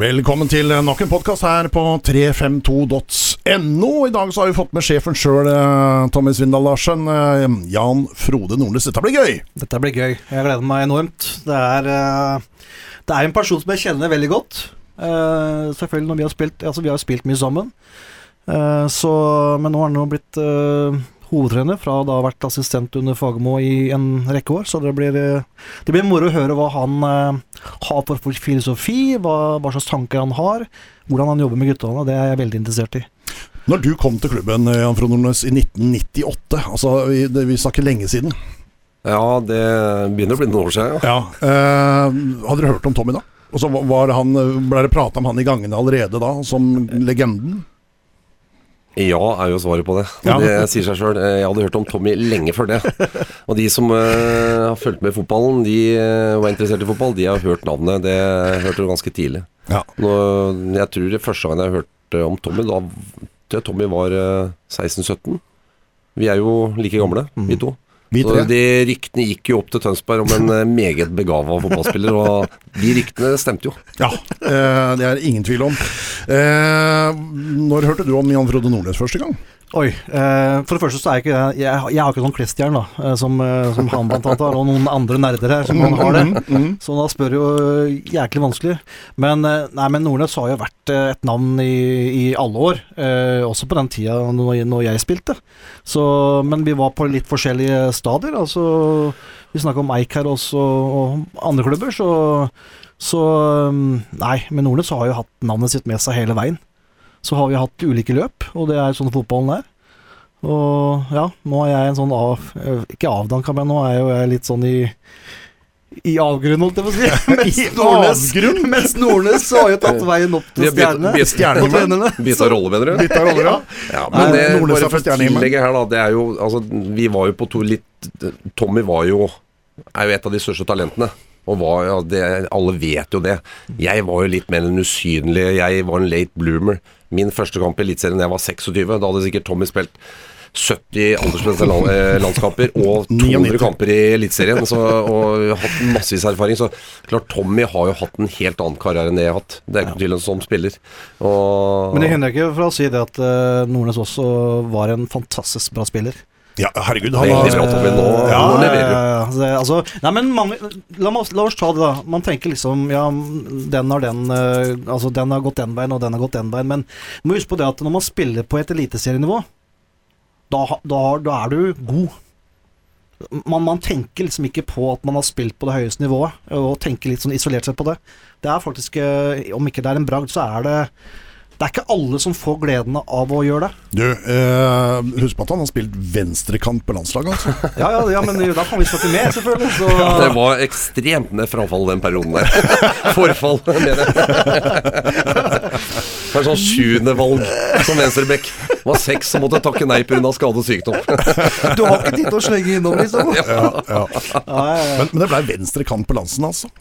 Velkommen til nok en podkast her på 352.no. I dag så har vi fått med sjefen sjøl, Tommy Svindal Larsen. eh, Jan Frode Nordnes. Dette blir gøy! Dette blir gøy. Jeg gleder meg enormt. Det er, eh, det er en person som jeg kjenner veldig godt. Eh, selvfølgelig når vi har spilt Altså, vi har spilt mye sammen. Eh, så, men nå har han blitt eh, hovedtrener fra da ha vært assistent under Fagermo i en rekke år. Så det blir, eh, det blir moro å høre hva han eh, har for filosofi, hva, hva slags tanker han har, hvordan han jobber med guttene. Det er jeg veldig interessert i. Når du kom til klubben eh, Jan Frode Nordnes i 1998, altså vi, det, vi snakker lenge siden Ja, det begynner å bli noen år siden. Ja. ja. eh, Hadde du hørt om Tommy da? Og så var han, Ble det prata om han i gangene allerede da, som legenden? Ja, er jo svaret på det. Ja. Det sier seg sjøl. Jeg hadde hørt om Tommy lenge før det. Og de som uh, har fulgt med i fotballen, de uh, var interessert i fotball, de har hørt navnet. Det hørte du ganske tidlig. Ja. Nå, jeg tror det første gang jeg hørte om Tommy, da Tommy var uh, 16-17. Vi er jo like gamle, vi to. Så de ryktene gikk jo opp til Tønsberg om en eh, meget begava fotballspiller, og de ryktene stemte jo. Ja, eh, det er ingen tvil om. Eh, når hørte du om Jan Frode Nordnes første gang? Oi. Eh, for det første så er jeg ikke jeg, jeg har ikke sånn klistjern, da, eh, som, eh, som han blant annet har, og noen andre nerder her som han har det. Mm, Så da spør jo jæklig vanskelig. Men, eh, nei, men Nordnes har jo vært eh, et navn i, i alle år, eh, også på den tida når, når jeg spilte. Så, men vi var på litt forskjellige stadier. Altså, vi snakka om Eik her også, og andre klubber, så, så Nei, men Nordnes har jo hatt navnet sitt med seg hele veien. Så har vi hatt ulike løp, og det er sånn fotballen er. Og ja, nå er jeg en sånn av Ikke avdanka, men nå er jeg jo jeg litt sånn i i avgrunnen, holdt jeg på å si. Mens Nordnes, avgrunn? har jo tatt veien opp til stjernene. Bytta rolle, mener du? Bytta roller, ja. Ja, men det, Nordnes bare har for fått å tillegge her, da. Det er jo Altså, vi var jo på to litt Tommy var jo Er jo et av de største talentene. Og hva, ja, det, alle vet jo det. Jeg var jo litt mer den usynlig Jeg var en late bloomer. Min første kamp i Eliteserien da jeg var 26. Da hadde sikkert Tommy spilt 70 aldersbestemte eh, landskamper og 200 kamper i Eliteserien. Og hatt massevis erfaring. Så klart Tommy har jo hatt en helt annen karriere enn det jeg har hatt. Det er ikke til en som spiller. Og Men det hindrer ikke fra å si det at eh, Nordnes også var en fantastisk bra spiller. Ja, herregud. Han Veldig bra, har, Tommy. Nå, Ja, nå Ja, leverer du. ja, ja. Det, altså, nei, men man, la, oss, la oss ta det, da. Man tenker liksom Ja, den har den eh, Altså, den har gått den veien, og den har gått den veien. Men du må huske på det at når man spiller på et eliteserienivå, da, da, da er du god. Man, man tenker liksom ikke på at man har spilt på det høyeste nivået, og tenker litt sånn isolert sett på det. Det er faktisk eh, Om ikke det er en bragd, så er det Det er ikke alle som får gleden av å gjøre det. Du, eh, husk på at han har spilt venstrekant på landslaget, altså. Ja, ja, ja men da kan vi snakke mer, selvfølgelig. Så Det var ekstremt med frafall den perioden der. Forfall, mener jeg. Det er sånn sjuende valg som venstreback. Det var seks som måtte takke nei pga. skade og sykdom. Du har ikke tid til å slenge innom, liksom? Ja, ja. Ja, ja, ja. Men, men det ble venstrekant på landsen, altså.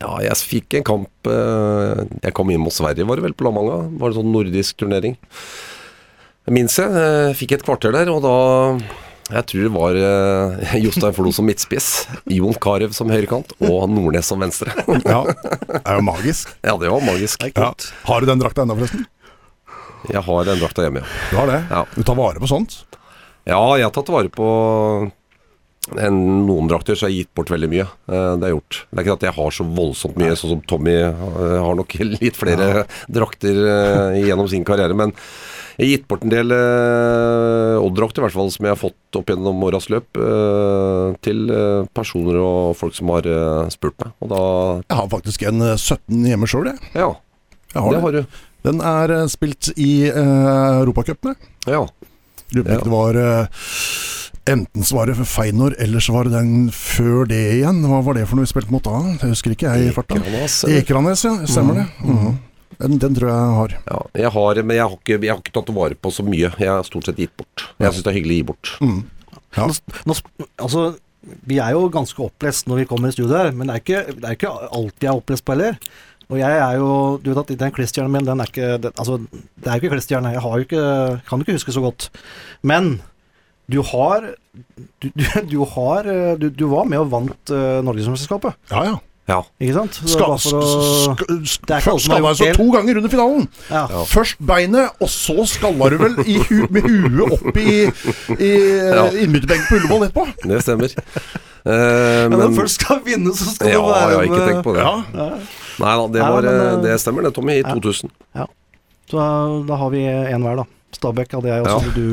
Ja, jeg fikk en kamp eh, Jeg kom inn mot Sverige, var det vel, på La Manga. Var det sånn nordisk turnering. Jeg minnes jeg. eh, Fikk et kvarter der, og da jeg tror det var eh, Jostein Flo som midtspiss, Jon Carew som høyrekant og Nordnes som venstre. Ja, Det er jo magisk. Ja, det var magisk. Ja. Har du den drakta ennå, forresten? Jeg har den drakta hjemme, ja. Du har det? Ja. Du tar vare på sånt? Ja, jeg har tatt vare på noen drakter, så har jeg gitt bort veldig mye. Eh, det er gjort. Det er ikke at jeg har så voldsomt mye, sånn som Tommy eh, har nok litt flere drakter eh, gjennom sin karriere. Men jeg har gitt bort en del Odd-drakter, i hvert fall, som jeg har fått opp gjennom åras løp, til personer og folk som har spurt meg. Og da Jeg har faktisk en eh, 17 hjemme sjøl, jeg. Ja, jeg har det det. har du. Den er spilt i uh, Europacupene. Ja. Lurer på om det var Enten så var det for Feinor, eller så var det den før det igjen. Hva var det for noe vi spilte mot da? Det husker ikke jeg i farta. Ekranes, ja. Stemmer det. Mhm. Den, den tror jeg jeg har. Ja, jeg har, men jeg har, ikke, jeg har ikke tatt vare på så mye. Jeg har stort sett gitt bort. Jeg syns det er hyggelig å gi bort. Mm. Ja. Nå, nå, altså, vi er jo ganske opplest når vi kommer i studio her, men det er ikke, det er ikke alt jeg er opplest på heller. Og jeg er jo Du vet at den klesstjernen min, den er ikke det, Altså, det er jo ikke klesstjerne. Jeg har jo ikke Kan jo ikke huske så godt. Men du har Du, du, du har eh, du, du var med og vant uh, Norgesmesterskapet. Ja, ja. Ja. Ikke sant? Skal, seg to ganger under finalen. ja. Først beinet, og så skalla du vel i hu med huet opp i, i Ja. innbytterbenken på Ullevål etterpå. Det stemmer. Uh, Ja, Når men du først skal vinne, så skal Ja, det være jeg har ikke tenk tenkt på det. Ja. Nei da, det, var, men, eh, eh, det stemmer det, Tommy. I ja. 2000. Så da, har vi en hver, da. Stabæk hadde jeg også. Du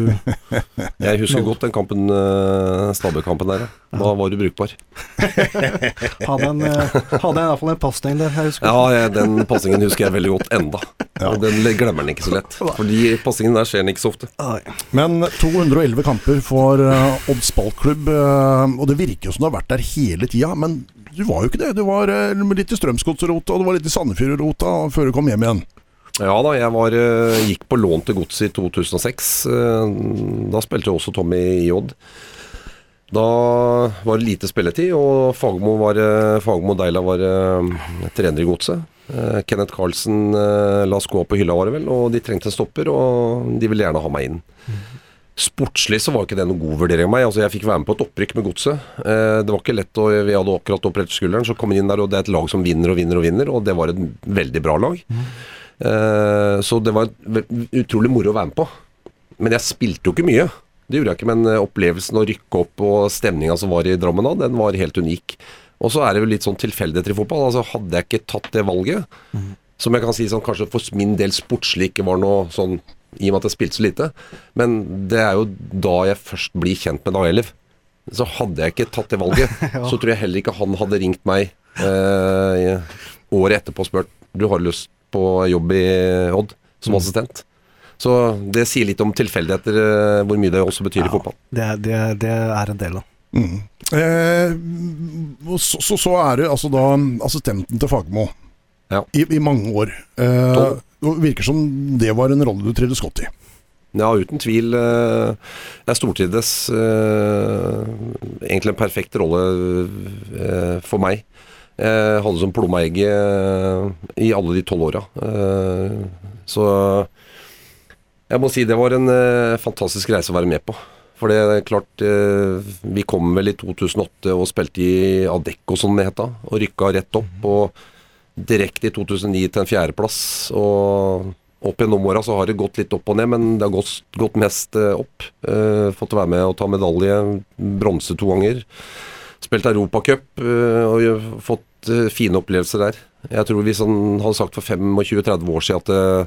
Jeg husker godt den kampen, uh, Stabæk-kampen der. ja. Da var du brukbar. hadde en, hadde jeg i hvert fall en pasning der, jeg husker. Ja, jeg, den pasningen husker jeg veldig godt enda. Ja. Og den glemmer den ikke så lett. Fordi passingen der skjer den ikke så ofte. Men 211 kamper for uh, Odds ballklubb, eh, og det virker jo som du har vært der hele tida. Men du var jo ikke det. Du var eh, litt i Strømsgodsrota, og du var litt i Sandefjord-rota før du kom hjem igjen. Ja da, jeg var, eh, gikk på lån til Godset i 2006. Eh, Da spilte også Tommy i Odd. Da var det lite spilletid, og Fagmo, var, Fagmo og Deila var eh, trener i Godset. Eh, Kenneth Carlsen eh, la skoa på hylla, var det vel, og de trengte en stopper, og de ville gjerne ha meg inn. Sportslig så var ikke det noen god vurdering av meg. Altså Jeg fikk være med på et opprykk med Godset. Eh, det var ikke lett, og vi hadde akkurat operert skulderen. Så kom jeg inn der, og det er et lag som vinner og vinner og vinner, og det var et veldig bra lag. Eh, så det var utrolig moro å være med på. Men jeg spilte jo ikke mye. Det gjorde jeg ikke, men eh, opplevelsen å rykke opp og stemninga som var i Drammen da, den var helt unik. Og så er det jo litt sånn tilfeldigheter i fotball. Altså Hadde jeg ikke tatt det valget, som jeg kan si sånn kanskje for min del sportslig ikke var noe sånn i og med at jeg spilte så lite, men det er jo da jeg først blir kjent med Dag. Så hadde jeg ikke tatt det valget, så tror jeg heller ikke han hadde ringt meg eh, året etterpå og spurt Du har lyst på jobb i Odd som assistent. Så det sier litt om tilfeldigheter, eh, hvor mye det også betyr i fotball. Det, det, det er en del av. Mm. Eh, så, så, så er du altså da assistenten til Fagermo Ja. i, i mange år. Eh, det virker som det var en rolle du trivdes godt i. Ja, uten tvil. eh, Jeg stortrivdes. eh, Egentlig en perfekt rolle eh, for meg. Jeg hadde som plomma egget eh, i alle de tolv åra. Eh, Så jeg må si det var en eh, fantastisk reise å være med på. For det er klart eh, Vi kom vel i 2008 og spilte i Adecco, som det het da. Og rykka rett opp. Og direkte i 2009 til en fjerdeplass. Og opp gjennom åra så har det gått litt opp og ned, men det har gått, gått mest eh, opp. Eh, fått være med og ta medalje. Bronse to ganger. Spilt Europacup eh, og fått eh, fine opplevelser der. Jeg tror Hvis han hadde sagt for 25-30 år siden at eh,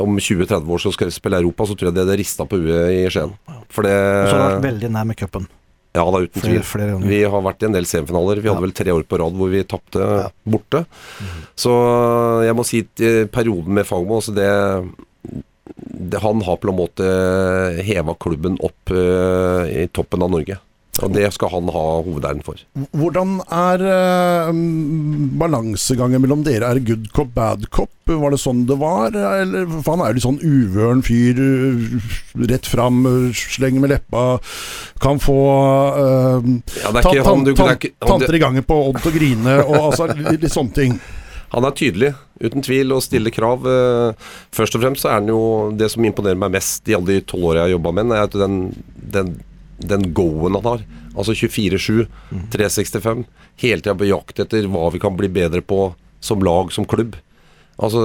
om 20-30 år så skal vi spille Europa, så tror jeg det hadde rista på huet i Skien. For det Og så har du vært veldig nær med cupen. Ja, da, uten Flere, tvil. flere. Vi har vært i en del semifinaler. Vi hadde Ja. vel tre år på rad hvor vi tapte Ja. borte. Så jeg må si at eh, perioden med Fagmo altså det, det Han har på en måte heva klubben opp uh, i toppen av Norge. Og det skal han ha hovedæren for. Hvordan er eh, mm, balansegangen mellom dere? Er det good cop, bad cop? Var det sånn det var? Eller, for han er jo litt sånn uvøren fyr. eh, Rett fram, eh, slenger med leppa. Kan få eh, Ja, han du er ikke, han, tanter i gangen på Odd til å grine, og altså litt, litt sånne ting. Han er tydelig, uten tvil, og stiller krav. Eh, Først og fremst så er han jo Det som imponerer meg mest i alle de tolv åra jeg har jobba med han, er at den, den, den go-en han har. Altså 24-7, 365. Hele tida på jakt etter hva vi kan bli bedre på som lag, som klubb. Altså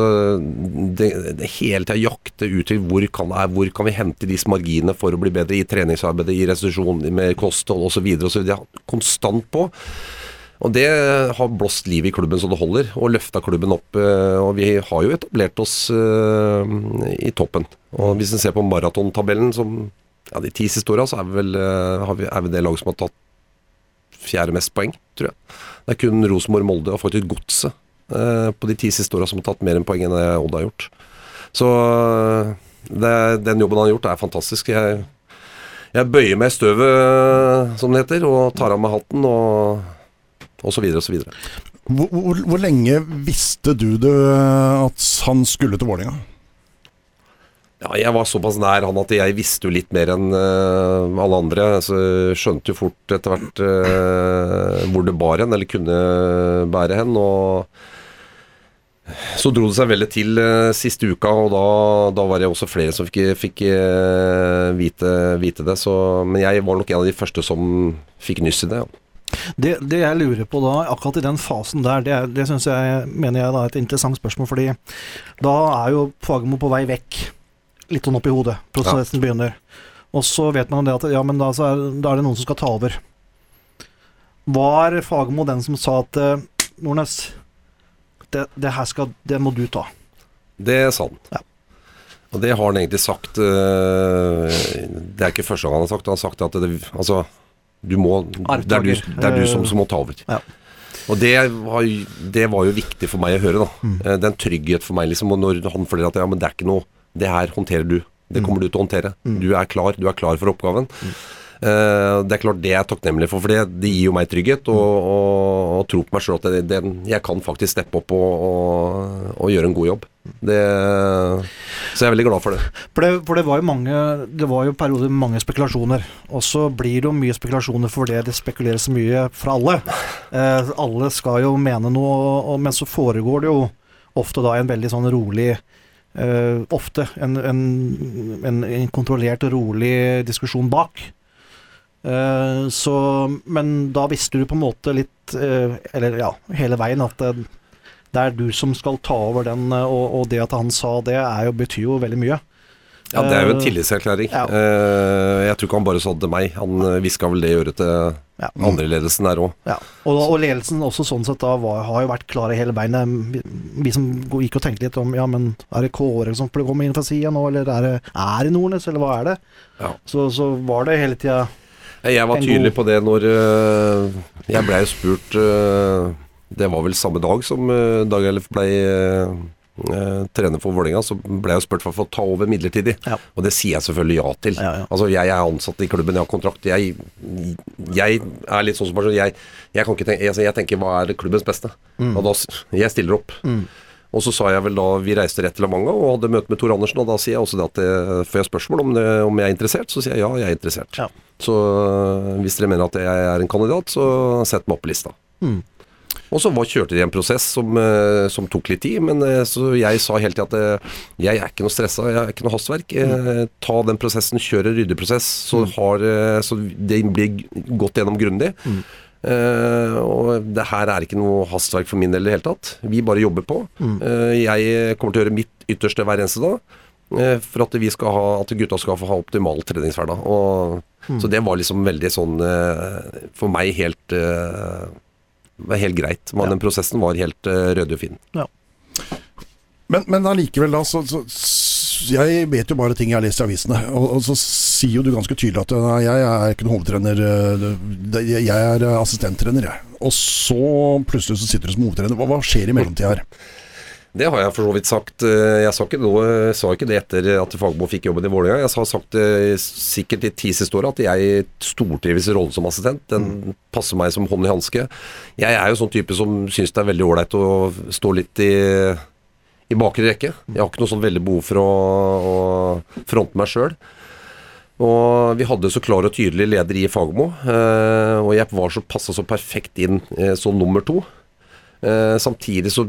det, det Hele tida jakte ut til hvor kan, er, hvor kan vi hente disse marginene for å bli bedre i treningsarbeidet, i restitusjon, med kosthold osv. Det er konstant på. Og det har blåst liv i klubben så det holder, og løfta klubben opp. eh, Og vi har jo etablert oss eh, i toppen. Og hvis en ser på maratontabellen, som ja, de ti siste åra, så er vi vel eh, vi, er vi det laget som har tatt fjerde mest poeng, tror jeg. Det er kun Rosenborg, Molde og faktisk Godset eh, på de ti siste åra som har tatt mer enn poeng enn det Odd har gjort. Så eh, det, den jobben han har gjort, er fantastisk. Jeg, jeg bøyer meg i støvet, som det heter, og tar av meg hatten. og og så videre og så videre. Hvor, hvor, hvor lenge visste du det, at han skulle til Vålerenga? Ja, jeg var såpass nær han at jeg visste jo litt mer enn uh, alle andre. Så skjønte jo fort etter hvert uh, hvor det bar hen, eller kunne bære hen. Og så dro det seg veldig til uh, siste uka, og da, da var det også flere som fikk, fikk vite, vite det. Så, men jeg var nok en av de første som fikk nyss i det. Ja. Det, det jeg lurer på da, akkurat i den fasen der, det, det synes jeg, mener jeg da er et interessant spørsmål, fordi da er jo Fagermo på vei vekk. Litt sånn opp i hodet. Prosessen begynner. Og så vet man det at ja, men da, så er, da er det noen som skal ta over. Var Fagermo den som sa at eh, Nordnes, det, det her skal Det må du ta. Det er sant. Ja. Og det har han egentlig sagt øh, Det er ikke første gang han har sagt det. Han har sagt at det, altså, du må, det, er du, det er du som, som må ta over. Ja. Og det var, det var jo viktig for meg å høre. da Mm. Eh, en trygghet for meg. liksom når han forteller at ja, men det er ikke noe Det her håndterer du. Det Mm. kommer du til å håndtere. Du er klar. Du er klar for oppgaven. Eh, det er klart det er jeg takknemlig for, for det, det gir jo meg trygghet og, og, og tro på meg sjøl at det, det, jeg kan faktisk steppe opp og, og, og gjøre en god jobb. Det, så jeg er veldig glad for det. For det, for det var jo mange Det var jo perioder med mange spekulasjoner. Og så blir det jo mye spekulasjoner fordi det det spekuleres mye fra alle. Eh, alle skal jo mene noe, men så foregår det jo ofte da en veldig sånn rolig eh, Ofte en, en, en, en kontrollert og rolig diskusjon bak. Uh, så Men da visste du på en måte litt uh, Eller ja, hele veien at det, det er du som skal ta over den, og, og det at han sa det, jo, betyr jo veldig mye. Ja, Det er jo en Eh, tillitserklæring. ja. Eh, jeg tror ikke han bare sa det til meg. Han eh, hviska vel det i øret til Ja. andre ledelsen der òg. Ja, og, og ledelsen også sånn sett da var, har jo vært klare hele beinet. Vi, vi som gikk og tenkte litt om ja, men er det Kåre som kommer inn fra sida nå, eller er det, er det Nordnes, eller hva er det? Ja. Så, så var det hele tida Jeg var tydelig god- på det når øh, Jeg blei spurt øh, Det var vel samme dag som øh, Dag Ellef blei trener for Vålerenga, så ble jeg spurt for å få ta over midlertidig. Ja. Og det sier jeg selvfølgelig ja til. Ja, ja. Altså Jeg er ansatt i klubben, jeg har kontrakt. Jeg, jeg er litt sånn som person. Jeg, jeg, kan ikke tenke, jeg, jeg tenker hva er klubbens beste? Og da, jeg stiller opp. Og så sa jeg vel da vi reiste rett til La Manga og hadde møte med Tor Andersen, og da sier jeg også det at det, får jeg spørsmål om, det, om jeg er interessert, så sier jeg ja, jeg er interessert. Så øh, hvis dere mener at jeg er en kandidat, så sett meg opp på lista. Mm. Og så var, kjørte de en prosess som, øh, som tok litt tid, men øh, så jeg sa hele tida at øh, jeg er ikke noe stressa, jeg er ikke noe hastverk. Eh, ta den prosessen, kjør en ryddig prosess, så, har, øh, så det blir gått gjennom grundig. Eh, og det her er ikke noe hastverk for min del i det hele tatt. Vi bare jobber på. Eh, jeg kommer til å gjøre mitt ytterste hver eneste dag. uh, For at, vi skal ha, at gutta skal få ha optimal treningshverdag. Og, Så det var liksom veldig sånn eh, For meg helt eh, var helt greit. Men den prosessen var helt uh, rød og fin. Men, men allikevel, da, så, så Jeg vet jo bare ting jeg har lest i avisene. Og, og så sier jo du ganske tydelig at nei, jeg er ikke noen hovedtrener. eh, Jeg er eh, assistenttrener, jeg. Og så plutselig så sitter du som hovedtrener. Hva, hva skjer i mellomtida her? Det har jeg for så vidt sagt. Eh, Jeg sa ikke, noe, sa ikke det etter at Fagmo fikk jobben i Vålerenga. Jeg har sagt det sikkert i ti siste åra at jeg stortrives i rollen som assistent. Den passer meg som hånd i hanske. Jeg er jo sånn type som syns det er veldig ålreit å stå litt i, i bakre rekke. Jeg har ikke noe sånn veldig behov for å, å fronte meg sjøl. Og vi hadde så klar og tydelig leder i Fagermo, eh, og jeg var så passa så perfekt inn eh, som nummer to. Eh, samtidig så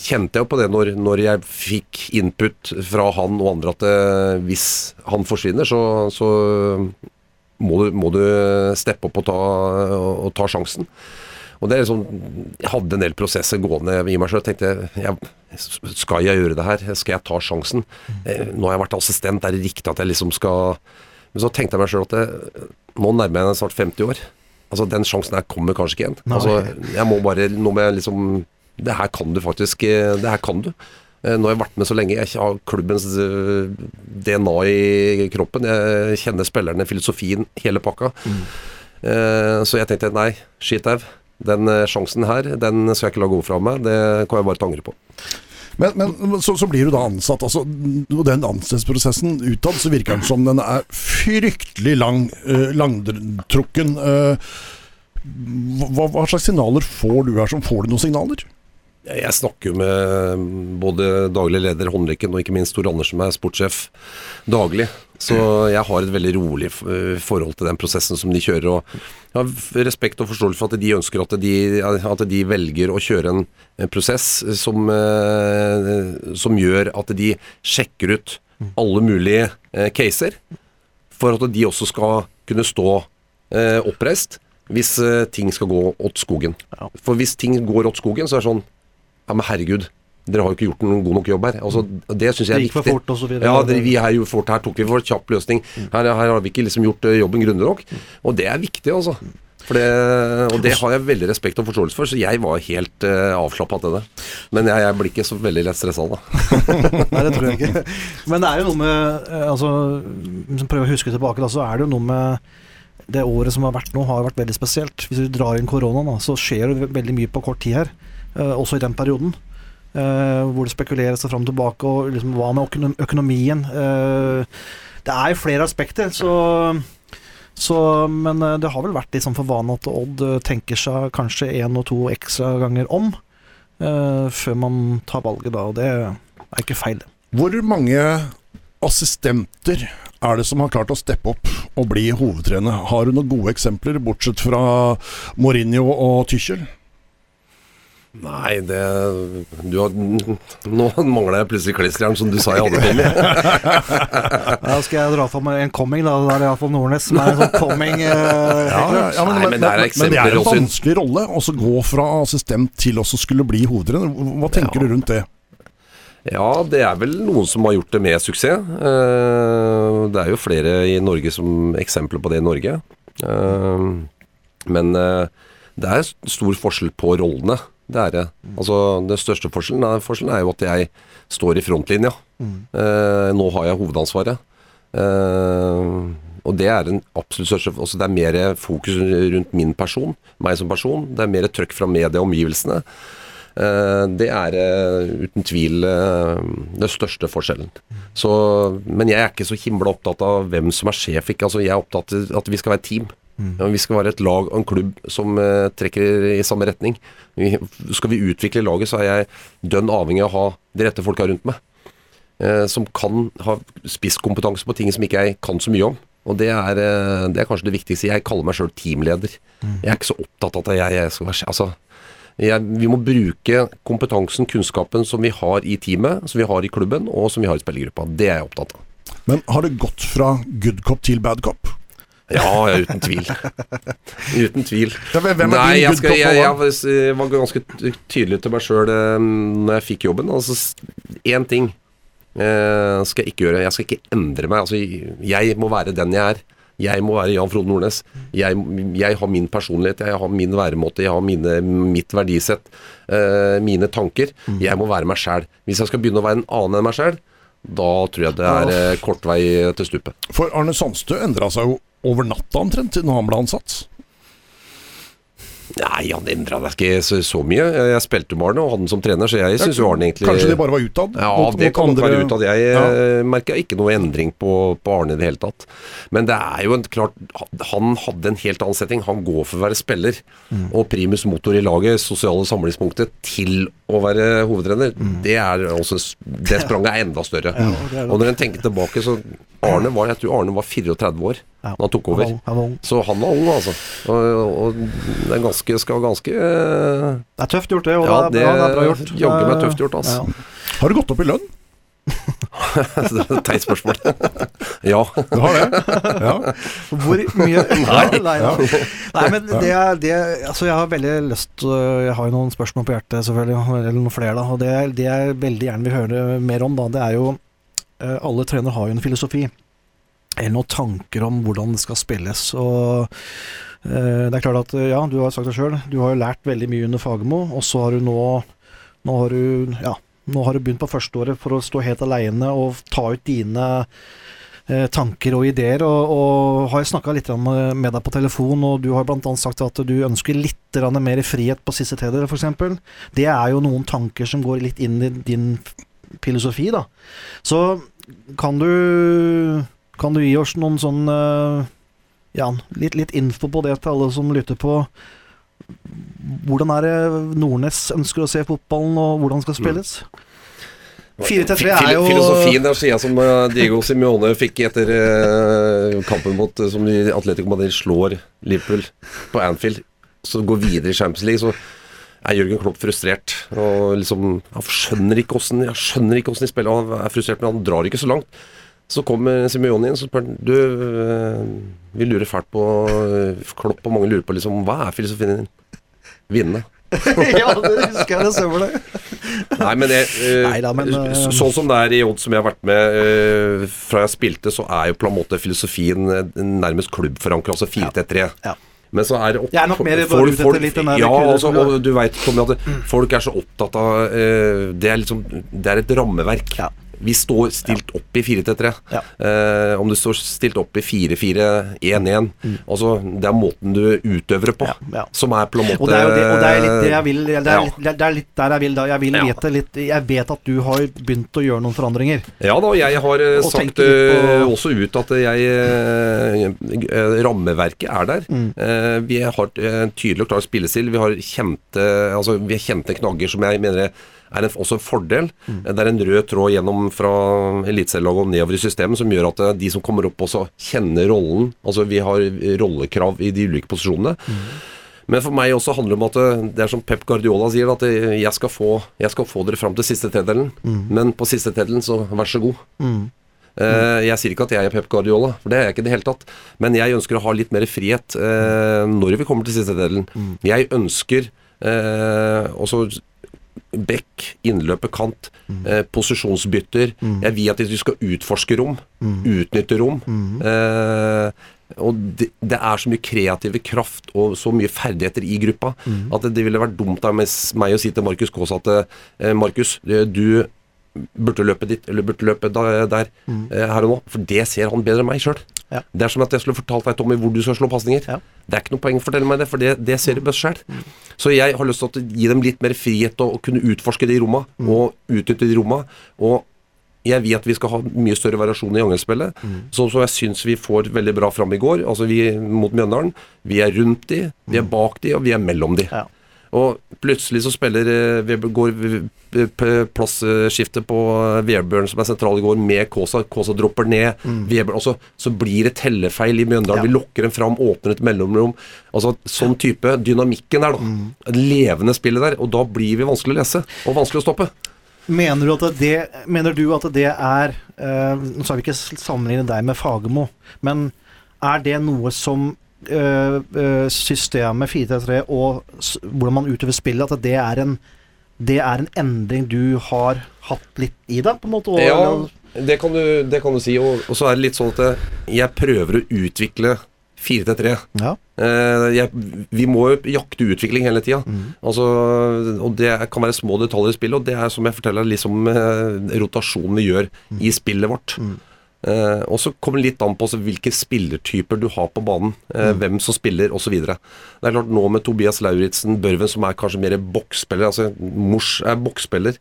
kjente jeg jo på det når, når jeg fikk input fra han og andre at det, hvis han forsvinner, så, så må, du, må du steppe opp og ta, og ta sjansen. Og det er liksom, Jeg hadde en del prosesser gående i meg sjøl. Tenkte jeg, skal jeg gjøre det her? Skal jeg ta sjansen? Eh, Nå har jeg vært assistent, er det riktig at jeg liksom skal Men så tenkte jeg meg sjøl at det, nå nærmer jeg meg snart 50 år. Altså Den sjansen her kommer kanskje ikke igjen. Altså Jeg må bare Nå må jeg liksom Det her kan du faktisk eh, Det her kan du. Eh, Nå har jeg vært med så lenge. Jeg har klubbens eh, DNA i kroppen. Jeg kjenner spillerne, filosofien, hele pakka. Mm. Så jeg tenkte nei, shit au. Den sjansen her, den skal jeg ikke la gå fra meg. Det kan jeg bare ta angre på. Men, men så, så blir du da ansatt. Altså, den ansettelsesprosessen utad så virker den som den er fryktelig lang, eh, langtrukken. eh, hva, hva slags signaler får du her? Som får du noen signaler? Jeg snakker jo med både daglig leder Håndrekken og ikke minst Tor Andersen, som er sportssjef, daglig. Så jeg har et veldig rolig eh, forhold til den prosessen som de kjører. Og jeg har respekt og forståelse for at de ønsker at de, at de velger å kjøre en, prosess som, eh, som gjør at de sjekker ut alle mulige eh, caser, for at de også skal kunne stå oppreist hvis ting skal gå åt skogen. For hvis ting går åt skogen, så er det sånn Ja, men herregud. Dere har jo ikke gjort noen god nok jobb her. Altså, det syns jeg er Det gikk for fort, og så videre. Ja, det, vi her fort. Her tok vi for kjapp løsning. Her, her har vi ikke liksom gjort eh, jobben grundig nok. Og det er viktig, altså. For det, og det har jeg veldig respekt og forståelse for, så jeg var helt uh, avslappa til det. Men jeg, jeg blir ikke så veldig lett stressa da. Nei, det tror jeg ikke. Men det er jo noe med eh, Altså, hvis prøver å huske tilbake, da, så er det jo noe med det året som har vært nå, har vært veldig spesielt. Hvis vi drar inn koronaen, da, så skjer det veldig mye på kort tid her. Eh, også i den perioden. eh, hvor det spekuleres seg fram og tilbake, og liksom, hva med økonomien? Eh, det er jo flere aspekter, så så, men det har vel vært litt sånn for vane at Odd tenker seg kanskje én og to ekstra ganger om før man tar valget, da. Og det er ikke feil. Hvor mange assistenter er det som har klart å steppe opp og bli hovedtrener? Har du noen gode eksempler, bortsett fra Mourinho og Tychel? Nei, det du har, Nå mangler jeg plutselig klisteren, som du sa jeg hadde, Tommy. Da skal jeg dra fram en coming, da. Da er det iallfall Nordnes som er en sånn coming. eh, Ja, Nei, men det er men det er en vanskelig rolle å gå fra assistent til å skulle bli hovedtrener. Hva tenker Ja. du rundt det? Ja, det er vel noen som har gjort det med suksess. Eh, Det er jo flere i Norge som eksempler på det i Norge. Eh, Men eh, det er stor forskjell på rollene. Det er det. Altså, den største forskjellen er, forskjellen er jo at jeg står i frontlinja. Eh, Nå har jeg hovedansvaret. Eh, og det er den absolutt største altså Det er mer fokus rundt min person, meg som person. Det er mer trøkk fra media og omgivelsene. Eh, Det er eh, uten tvil eh, den største forskjellen. Så, men jeg er ikke så himla opptatt av hvem som er sjef. Ikke? Altså, jeg er opptatt av at vi skal være et team. Ja, vi skal være et lag og en klubb som eh, trekker i samme retning. Vi, skal vi utvikle laget, så er jeg dønn avhengig av å ha de rette folka rundt meg. Eh, som kan ha spisskompetanse på ting som ikke jeg kan så mye om. Og det er, eh, det er kanskje det viktigste. Jeg kaller meg sjøl teamleder. Jeg er ikke så opptatt av at jeg, jeg skal være Altså, jeg, vi må bruke kompetansen, kunnskapen som vi har i teamet, som vi har i klubben, og som vi har i spillergruppa. Det er jeg opptatt av. Men har det gått fra good cop til bad cop? Ja, ja, uten tvil. Uten tvil. Ja, Nei, jeg, skal, jeg, jeg var- ganske tydelig til meg sjøl når jeg fikk jobben. Altså, én ting eh, skal jeg ikke gjøre. Jeg skal ikke endre meg. Altså, jeg må være den jeg er. Jeg må være Jan Frode Nordnes. Jeg, jeg har min personlighet, jeg har min væremåte, jeg har mine, mitt verdisett, eh, mine tanker. Mm. Jeg må være meg sjæl. Hvis jeg skal begynne å være en annen enn meg sjæl, da tror jeg det er eh, kort vei til stupet. For Arne Sandstø endra seg jo over natta omtrent når han ble ansatt. Nei, han endra deg ikke så, så mye. Jeg spilte med Arne og hadde han som trener, så jeg syns jo Arne egentlig Kanskje det bare var utad? Ja, mot- det mot kan andre- være utad. Jeg Ja. ja. merka ikke noe endring på, på Arne i det hele tatt. Men det er jo en klart Han hadde en helt annen setting. Han går for å være spiller Mm. og primus motor i laget, sosiale samlingspunktet, til å være hovedtrener. Mm. Det er også Det spranget er enda større. det er og når en tenker tilbake, så Arne var Jeg tror Arne var 34 år Ja. da han tok over. Han var han var. Så han var ung, altså. Og, og det er ganske, skal ganske uh... Det er tøft gjort, det. Og Ja, det, er bra, det er bra gjort. jaggu meg tøft gjort, altså. Ja. Har du gått opp i lønn? Det er et teit spørsmål. ja. Du har det? Ja. Hvor mye Nei, nei, Ja. nei men det er det Altså, jeg har veldig lyst øh, Jeg har jo noen spørsmål på hjertet, selvfølgelig, eller noen flere, da. Og det, er- det jeg veldig gjerne vil høre mer om, da, det er jo Alle trenere har jo en filosofi. Eller noen tanker om hvordan det skal spilles. Og øh, det er klart at ja, du har sagt det sjøl, du har jo lært veldig mye under Fagermo, og så har du nå Nå har du Ja. Nå har du begynt på førsteåret for å stå helt aleine og ta ut dine eh, tanker og ideer. Og, og har snakka litt med deg på telefon, og du har bl.a. sagt at du ønsker litt mer frihet på siste teder, f.eks. Det er jo noen tanker som går litt inn i din filosofi, da. Så kan du Kan du gi oss noen sånn eh, Ja, litt, litt info på det til alle som lytter på. Hvordan er det Nordnes ønsker å se fotballen, og hvordan skal spilles? 4-3-3 er jo Filosofien sier jeg som eh, Diego Simione fikk etter eh, kampen mot Som Atletico Madrid slår Liverpool på Anfield, så går videre i Champions League, så er Jørgen Klopp frustrert. Og liksom Han skjønner ikke åssen de spiller, han er frustrert, men han drar ikke så langt. Så kommer Simione inn så spør han Du, eh, vi lurer fælt på eh, Klopp og mange lurer på liksom Hva er filosofien din? Vinne. ja, det husker jeg, det stemmer det. Nei, men, jeg, uh, Neida, men, uh, Sånn som det er i Odd som jeg har vært med uh, fra jeg spilte, så er jo på en måte filosofien eh, nærmest klubbforankra, altså 4-3-3. Ja. Men så er det opp, Jeg er nok mer folk- folk- litt den der Ja, altså, og du veit, Tommy, at folk er så opptatt av uh, Det er liksom Det er et rammeverk. Ja. Vi står stilt opp i 4-3-3. Ja. Eh, om du står stilt opp i 4-4-1-1 Altså, det er måten du utøver det på, Mm. Ja, som er på en måte Og det er det, og det er litt det jeg vil Det er, litt, det er litt der jeg vil da. Jeg vil vite litt Jeg vet at du har begynt å gjøre noen forandringer. Ja da, jeg har eh, Og sagt på- eh, også ut at jeg eh, Rammeverket er der. Mm. Eh, vi har tydelig og klar spillestil. Vi har kjente, altså, vi har kjente knagger som jeg mener er en, også en fordel. Mm. Det er en rød tråd gjennom fra eliteserielaget og nedover i systemet som gjør at eh, de som kommer opp også kjenner rollen. Altså vi har rollekrav i de ulike posisjonene. Mm. Men for meg også handler det om at eh, det er som Pep Guardiola sier, at eh, jeg skal få, jeg skal få dere fram til siste tredelen. Men på siste tredelen, så vær så god. Mm. Mm. jeg sier ikke at jeg er Pep Guardiola, for det er jeg ikke i det hele tatt. Men jeg ønsker å ha litt mer frihet når vi kommer til siste delen. Jeg ønsker eh, også Bekk, innløpet, kant, eh, posisjonsbytter. Jeg vil at vi skal utforske rom, utnytte rom. Eh, og det, det er så mye kreative kraft og så mye ferdigheter i gruppa at det, det ville vært dumt av meg å si til Markus Kaas at eh, Markus, eh, du burde løpe dit, eller burde løpe da, der, eh, her og nå. For det ser han bedre enn meg sjøl. Ja. Det er som at jeg skulle fortalt deg, Tommy, hvor du skal slå pasninger. Ja. Det er ikke noe poeng å fortelle meg det, for det, det ser du best sjøl. Så jeg har lyst til å gi dem litt mer frihet til å kunne utforske de romma, og utnytte de romma. Og jeg at vi skal ha mye større variasjon i angrepsspillet, Så som jeg syns vi får veldig bra fram i går. Altså vi mot Mjøndalen. Vi er rundt de, vi er bak de, og vi er mellom de. Ja. Og plutselig så spiller eh, går plassskiftet på eh, Vebjørn som er sentral i går, med Kåsa. Kåsa dropper ned. Vebjørn, også. så blir det tellefeil i Mjøndalen. Ja. Vi lokker dem fram, åpner et mellomrom. Altså Sånn type dynamikken der, da. Mm. levende spillet der. Og da blir vi vanskelig å lese, og vanskelig å stoppe. Mener du at det, mener du at det er øh, Nå skal vi ikke sammenligne deg med Fagermo, men er det noe som systemet 4-3 og hvordan man utøver spillet, at det er en det er en endring du har hatt litt i deg, på en måte? Og, Ja, det kan du, det kan du si. Og, og så er det litt sånn at eh, jeg prøver å utvikle 4-3. ja. Eh, jeg, vi må jo jakte utvikling hele tida. Altså, og det kan være små detaljer i spillet, og det er som jeg forteller, liksom eh, rotasjonen vi gjør i spillet vårt. Eh, og så kommer det litt an på hvilke spillertyper du har på banen. eh, Hvem som spiller osv. Det er klart nå med Tobias Lauritzen Børven, som er kanskje mer boksspiller altså Mors er boksspiller,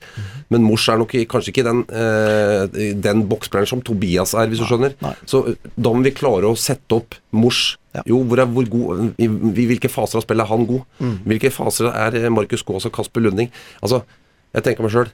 men Mors er nok kanskje ikke den, eh, den boksspilleren som Tobias er, hvis du skjønner. nei. Så da må vi klare å sette opp Mors. Ja. Jo, hvor er, hvor god, i, I hvilke faser av spillet er han god? Hvilke faser er Markus Gaas og Kasper Lunding? Altså, jeg tenker meg sjøl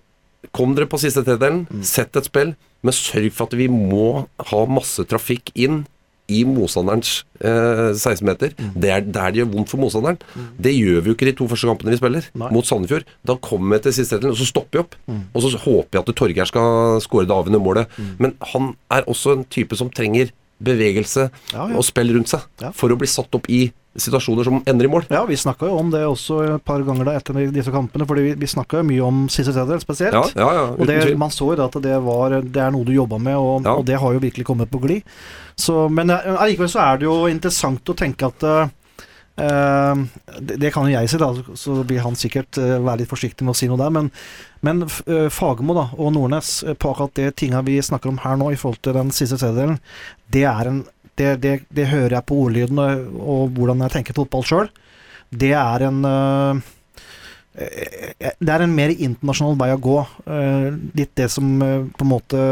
Kom dere på siste tredelen, sett et spill, men sørg for at vi må ha masse trafikk inn i motstanderens eh, 16-meter. Det er der det gjør vondt for motstanderen. Det gjør vi jo ikke de to første kampene vi spiller, Nei. mot Sandefjord. Da kommer vi til siste tredelen, og så stopper vi opp. Og så håper jeg at Torgeir skal skåre det avgjørende målet. Men han er også en type som trenger bevegelse Ja, ja. og spill rundt seg Ja. for å bli satt opp i situasjoner som ender i mål. Ja, vi snakka jo om det også et par ganger da etter disse kampene, fordi vi, vi snakka mye om siste tredjedel spesielt. Ja, ja, ja Og det, man så jo da at det, var, det er noe du jobba med, og, og det har jo virkelig kommet på glid. Men allikevel så er det jo interessant å tenke at eh, det, det kan jo jeg si, da, så blir han sikkert eh, være litt forsiktig med å si noe der. Men, men eh, Fagermo og Nordnes, eh, på akkurat det tinga vi snakker om her nå, i forhold til den siste tredjedelen, det en det, det, det hører jeg på ordlyden og, og hvordan jeg tenker fotball sjøl. Det er en det er en mer internasjonal vei å gå. Litt det som på en måte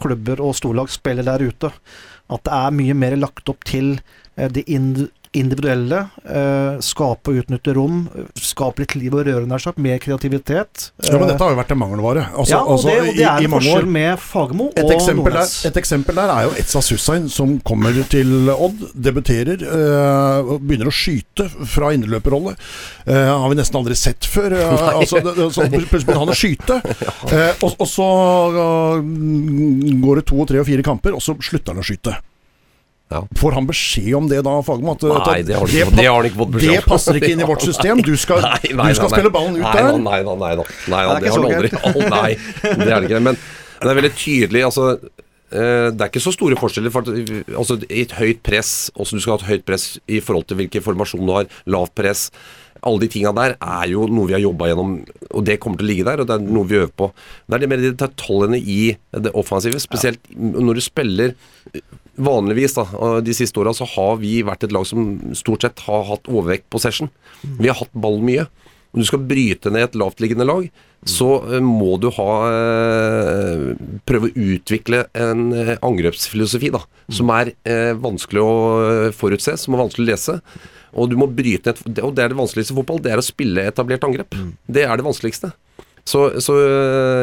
klubber og storlag spiller der ute. At det er mye mer lagt opp til det individuelle. Eh, skape og utnytte rom. Skape litt liv og røre, nær sagt. Mer kreativitet. Ja, men Eh, dette har jo vært en mangelvare. Altså, ja, og altså, det, og det er i en forskjell år. med Fagermo og Nordnes. der, et eksempel der er jo Etsa Sussain, som kommer til Odd, debuterer, Eh, begynner å skyte fra indreløperrolle. Eh, har vi nesten aldri sett før. øh, altså, det, så plutselig begynner han å skyte, Eh, og, og så uh, går det to, og tre og fire kamper, og så slutter han å skyte. Ja. Får han beskjed om det da, Fagermo? Nei, det har han det ikke, fått beskjed det passer ikke inn i vårt system. Du skal, Nei, nei, du skal spille ballen ut der. Nei, nei, nei, da. nei, da. Det det har han aldri. Oh, nei, det er det ikke. Men det er veldig tydelig. Altså, eh, det er ikke så store forskjeller. For altså, I et høyt press, også du skal ha et høyt press i forhold til hvilken formasjon du har, lavt press alle de tinga der er jo noe vi har jobba gjennom, og det kommer til å ligge der. Og det er noe vi øver på. Det er det mer de detaljene i det offensive, spesielt når du spiller Vanligvis da, de siste åra så har vi vært et lag som stort sett har hatt overvekt på possession. Vi har hatt ball mye. Når du skal bryte ned et lavtliggende lag, så eh, må du ha eh, prøve å utvikle en eh, angrepsfilosofi da, som er eh, vanskelig å eh, forutse, som er vanskelig å lese. Og du må bryte ned Og det er det vanskeligste i fotball, det er å spille etablert angrep. Det er det vanskeligste. Så, så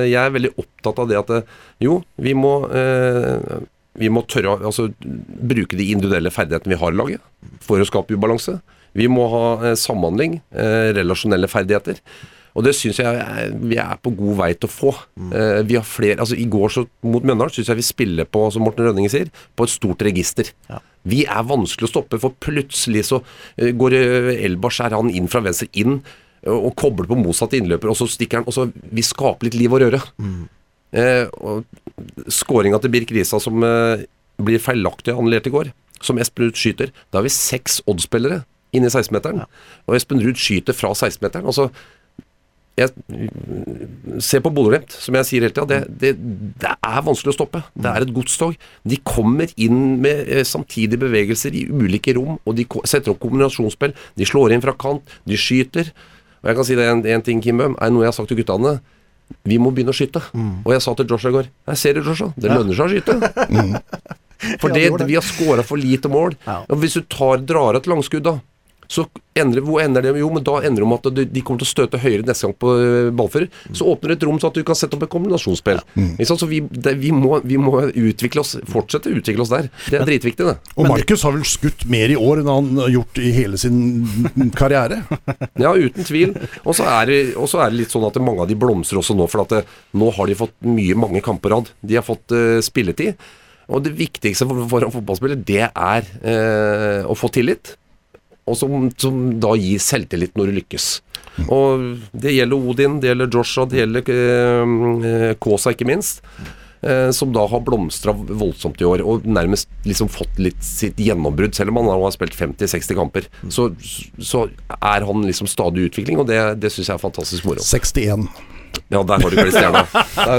jeg er veldig opptatt av det at jo, vi må øh, vi må tørre å altså, bruke de individuelle ferdighetene vi har i laget for å skape ubalanse. Vi må ha eh, samhandling, eh, relasjonelle ferdigheter. Og det syns jeg er, vi er på god vei til å få. Eh, vi har flere, altså I går så, mot Mjøndalen syns jeg vi spiller på, som Morten Rønninge sier, på et stort register. Ja. Vi er vanskelig å stoppe, for plutselig så eh, går eh, Elba skjærer han inn fra venstre inn eh, og kobler på motsatt innløper, og så stikker han og så Vi skaper litt liv og røre. Eh, og Skåringa til Birk Risa som eh, blir feilaktig annullert i går, som Espen Ruud skyter. Da har vi seks Odd-spillere inne i 16-meteren. Og Espen Ruud skyter fra 16-meteren. Altså, jeg, se på Bodø-Glimt, som jeg sier hele tida. Det, det, det er vanskelig å stoppe. Det er et godstog. De kommer inn med eh, samtidige bevegelser i ulike rom, og de setter opp kombinasjonsspill. De slår inn fra kant, de skyter. Og jeg kan si det en, en ting, Kim Bøhm, er noe jeg har sagt til guttene. Vi må begynne å skyte. Og jeg sa til Joshua i går Jeg ser det, Joshua. Det lønner seg å skyte. For Ja, det, det vi har scora for lite mål. Ja. Hvis du tar, drar et langskudd, da så endrer, hvor ender det? Jo, men da ender det om at de, kommer til å støte høyere neste gang på øh, ballfører. Så åpner det et rom så at du kan sette opp et kombinasjonsspill. Ja. Mm. Så vi, det, vi, må, vi må utvikle oss, fortsette å utvikle oss der. Det er dritviktig, det. Og Markus har vel skutt mer i år enn han har gjort i hele sin karriere. Ja, uten tvil. Og så er, er det litt sånn at mange av de blomstrer også nå, for at det, nå har de fått mye, mange kamper på rad. De har fått uh, spilletid. Og det viktigste for, for en fotballspiller, det er eh, å få tillit. Og som, som da gir selvtillit når du lykkes. Og det gjelder Odin, det gjelder Joshua, det gjelder eh, Kåsa ikke minst. Eh, som da har blomstra voldsomt i år, og nærmest liksom fått litt sitt gjennombrudd. Selv om han har spilt 50-60 kamper, så, så er han liksom stadig i utvikling, og det, det syns jeg er fantastisk moro. 61. Ja, der har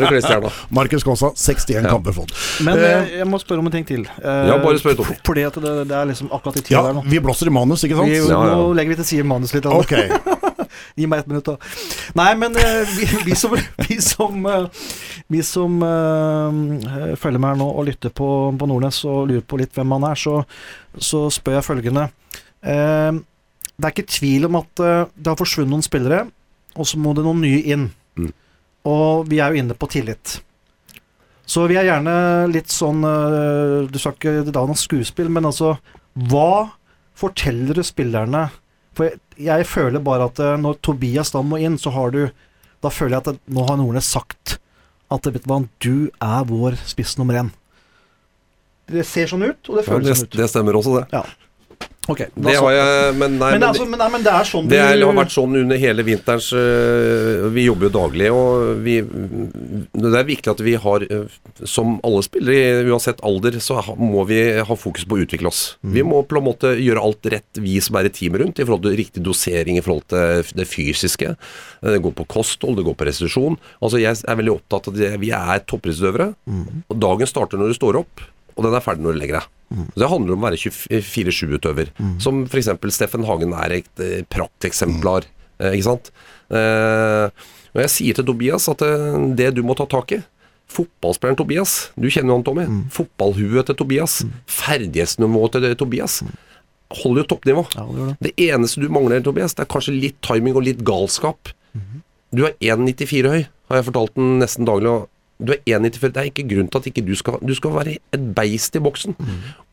du klistjerna. Markus Kaasa, 61 kamper fått. Men Eh, eh, jeg må spørre om en ting til. Eh, Ja, bare spør, Tommy. Fordi at det, det er liksom akkurat i tida Ja, der nå. vi blåser i manus, ikke sant? Vi, Ja, ja. Nå legger vi til side manus litt. Altså. Ok. Gi meg ett minutt, da. Nei, men eh, vi, vi som, vi som, eh, vi som uh, følger med her nå og lytter på, på Nordnes og lurer på litt hvem han er, så, så spør jeg følgende. Eh, det er ikke tvil om at uh, det har forsvunnet noen spillere, og så må det noen nye inn. Mm. Og vi er jo inne på tillit. Så vi er gjerne litt sånn eh, Du skal ikke da noe skuespill, men altså Hva forteller du spillerne For jeg, jeg føler bare at eh, når Tobias da må inn, så har du Da føler jeg at nå har Nordnes sagt at vet du hva, du er vår spiss nummer én. Det ser sånn ut, og det Ja, det, sånn ut. det stemmer også, det. Ok, Det har jeg Men nei, men, men, altså, men, nei, men det er sånn det er, har vært sånn under hele vinterens øh, Vi jobber jo daglig, og vi Det er viktig at vi har øh, Som alle spillere, uansett alder, så må vi ha fokus på å utvikle oss. Vi må på en måte gjøre alt rett, vi som er i teamet rundt, i forhold til riktig dosering i forhold til det fysiske. Det går på kosthold, det går på restitusjon. Altså, jeg er veldig opptatt av det. Vi er toppidrettsutøvere, Mm. dagen starter når du står opp, og den er ferdig når du legger deg. Så Det handler om å være 24-7-utøver. Som f.eks. Steffen Hagen er et eh, prakteksemplar. Mm. ikke sant? Eh, og jeg sier til Tobias at eh, det du må ta tak i Fotballspilleren Tobias, du kjenner jo han Tommy. Fotballhuet til Tobias. Ferdighetsnivået til Tobias holder jo toppnivå. Ja, det det. Det eneste du mangler, Tobias, det er kanskje litt timing og litt galskap. Du er 1,94 høy, har jeg fortalt den nesten daglig. og du er 1,94. Det er ikke grunn til at ikke du skal Du skal være et beist i boksen.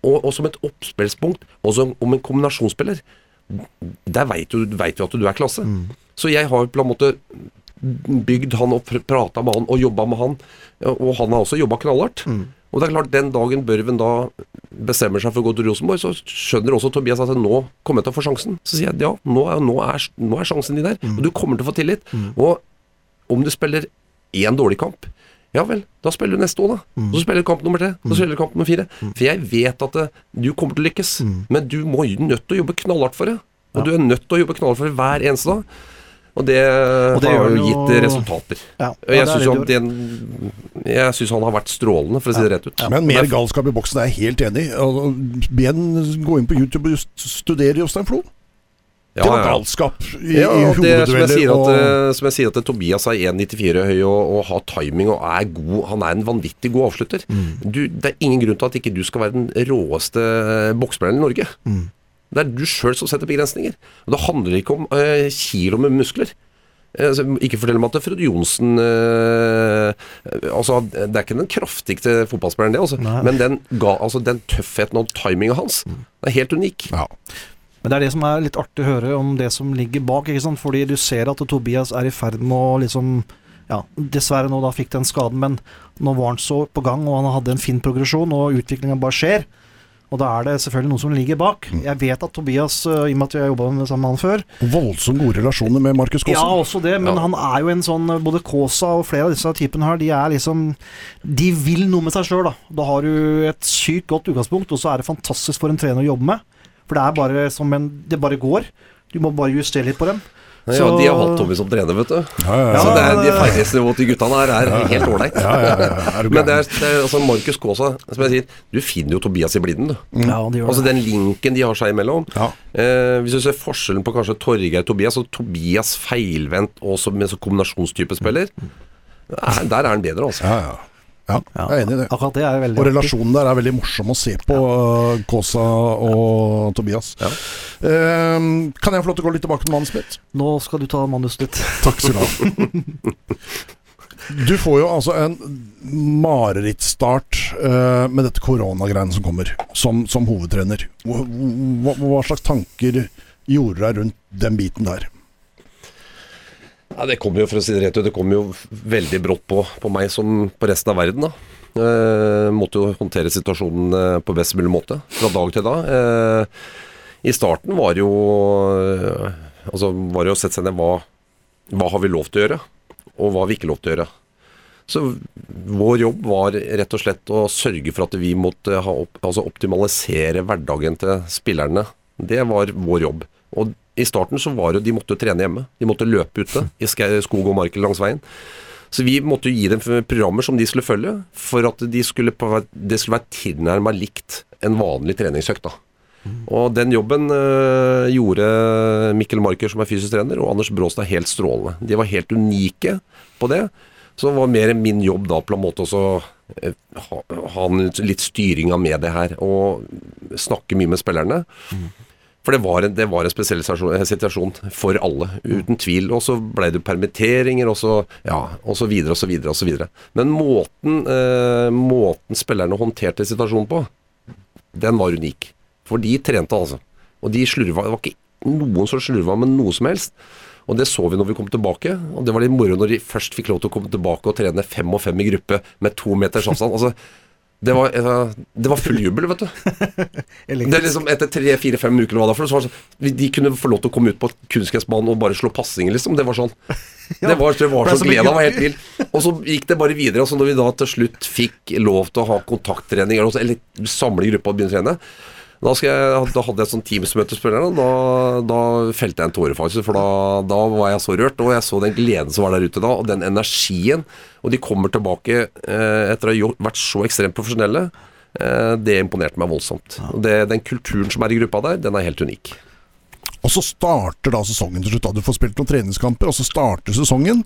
Og, og som et oppspillspunkt, og som om en kombinasjonsspiller. Der veit du, vet du at du er klasse. Så jeg har på en måte bygd han opp, prata med han og jobba med han. Og han har også jobba knallhardt. Og det er klart, den dagen Børven da bestemmer seg for å gå til Rosenborg, så skjønner også Tobias at nå kommer jeg til å få sjansen. Så sier jeg ja, nå er, nå er, nå er sjansen din der. Og du kommer til å få tillit. Og om du spiller én dårlig kamp, ja vel, da spiller du neste òg, da. Mm. så spiller du kamp nummer tre. Så spiller du kamp nummer fire. For jeg vet at det, du kommer til å lykkes, men du må nødt til å jobbe knallhardt for det. Og du er nødt til å jobbe knallhardt for det hver eneste dag. Og det, det har jo gitt resultater. Ja, Og jeg ja, syns han, har vært strålende, for å si det rett ut. Men mer galskap i boksen, er jeg helt enig i. Be en gå inn på YouTube og studere Jostein Flo. Ja, det var galskap i, Ja, i og som, og eh, som jeg sier at Tobias er 1,94 høy og, og har timing og er god. Han er en vanvittig god avslutter. Du, det er ingen grunn til at ikke du skal være den råeste boksspilleren i Norge. Det er du sjøl som setter begrensninger. Og det handler ikke om uh, kilo med muskler. Altså, ikke fortell meg at Frode Johnsen øh, altså, Det er ikke den kraftigste fotballspilleren, det, altså. Men den, ga, altså, den tøffheten og timinga hans Det er helt unik. ja. Men det er det som er litt artig å høre om det som ligger bak. ikke sant? Fordi du ser at Tobias er i ferd med å liksom Ja, dessverre nå da fikk den skaden, men nå var han så på gang, og han hadde en fin progresjon, og utviklinga bare skjer. Og da er det selvfølgelig noe som ligger bak. Jeg vet at Tobias, øh, i og med at vi har jobba sammen med han før Voldsomt gode relasjoner med Markus Ja, også det, men Ja. han er jo en sånn Både Kaasa og flere av disse typene her, de er liksom De vil noe med seg sjøl, da. Da har du et sykt godt utgangspunkt, og så er det fantastisk for en trener å jobbe med. For det er bare som en Det bare går. Du må bare justere litt på dem. Ja, Så- De har hatt Tommy som trener, vet du. Ja, ja, Så det er, de ferdighetsnivået til guttene her er helt ålreit. ja, ja, ja. Du Men det er, det er altså Markus Kaasa, som jeg sier, du finner jo Tobias i blinden, du. Ja, de gjør Altså det. den linken de har seg imellom. Ja. Eh, hvis du ser forskjellen på kanskje Torgeir Tobias, og Tobias feilvendt også med så kombinasjonstype spiller, der, der er han bedre, altså. Ja, ja. Ja, jeg er enig i det. Akkurat det er veldig Og relasjonen der er veldig morsom å se på, ja. Kåsa og Tobias. Ja. Eh, kan jeg få lov til å gå litt tilbake til manuset mitt? Nå skal du ta manuset ditt. Takk skal du ha. Du får jo altså en marerittstart uh, med dette koronagreiene som kommer, som, som hovedtrener. Hva, hva, hva slags tanker gjorde deg rundt den biten der? Ja, det kommer jo, for å si det rett ut, det kommer jo veldig brått på, på meg som på resten av verden, da. Eh, måtte jo håndtere situasjonen eh, på best mulig måte, fra dag til dag. Eh, I starten var det jo eh, Altså var det å sette seg ned hva, hva har vi lov til å gjøre, og hva har vi ikke lov til å gjøre. Så vår jobb var rett og slett å sørge for at vi måtte opp, altså optimalisere hverdagen til spillerne. Det var vår jobb. Og i starten så var det de måtte jo trene hjemme. De måtte løpe ute i skog og mark langs veien. Så vi måtte jo gi dem programmer som de skulle følge, for at de skulle det skulle være tilnærma likt en vanlig treningsøkt. Og den jobben øh, gjorde Mikkel Marker, som er fysisk trener, og Anders Bråstad helt strålende. De var helt unike på det. Så det var mer min jobb da på en måte også eh, ha, ha litt styring av med det her, og snakke mye med spillerne. For det var, en, det var en spesiell situasjon- situasjon for alle, uten tvil. Og så ble det permitteringer, og så, ja, og så videre og så videre og så videre. Men måten, eh, måten spillerne håndterte situasjonen på, den var unik. For de trente, altså. Og de slurva. Det var ikke noen som slurva med noe som helst. Og det så vi når vi kom tilbake. Og det var litt moro når de først fikk lov til å komme tilbake og trene fem og fem i gruppe med to meters avstand. Altså, det var, eh, det var full jubel, vet du. Det er liksom Etter tre-fire-fem uker eller hva det var så var det sånn, De kunne få lov til å komme ut på kunstgressbanen og bare slå passinger, liksom. Det var sånn. Det var, det var så gleda var helt vill. Og så gikk det bare videre. Og så når vi da til slutt fikk lov til å ha kontakttrening, eller, eller samle gruppa og begynne å trene da, jeg, da hadde jeg et sånt Teams-møte, spillerne. Da, da felte jeg en tåre, faktisk. For da, da var jeg så rørt. Og jeg så den gleden som var der ute da, og den energien. Og de kommer tilbake eh, etter å ha vært så ekstremt profesjonelle. Eh, det imponerte meg voldsomt. Og det, den kulturen som er i gruppa der, den er helt unik. Og så starter da sesongen til slutt. da Du får spilt noen treningskamper, og så starter sesongen.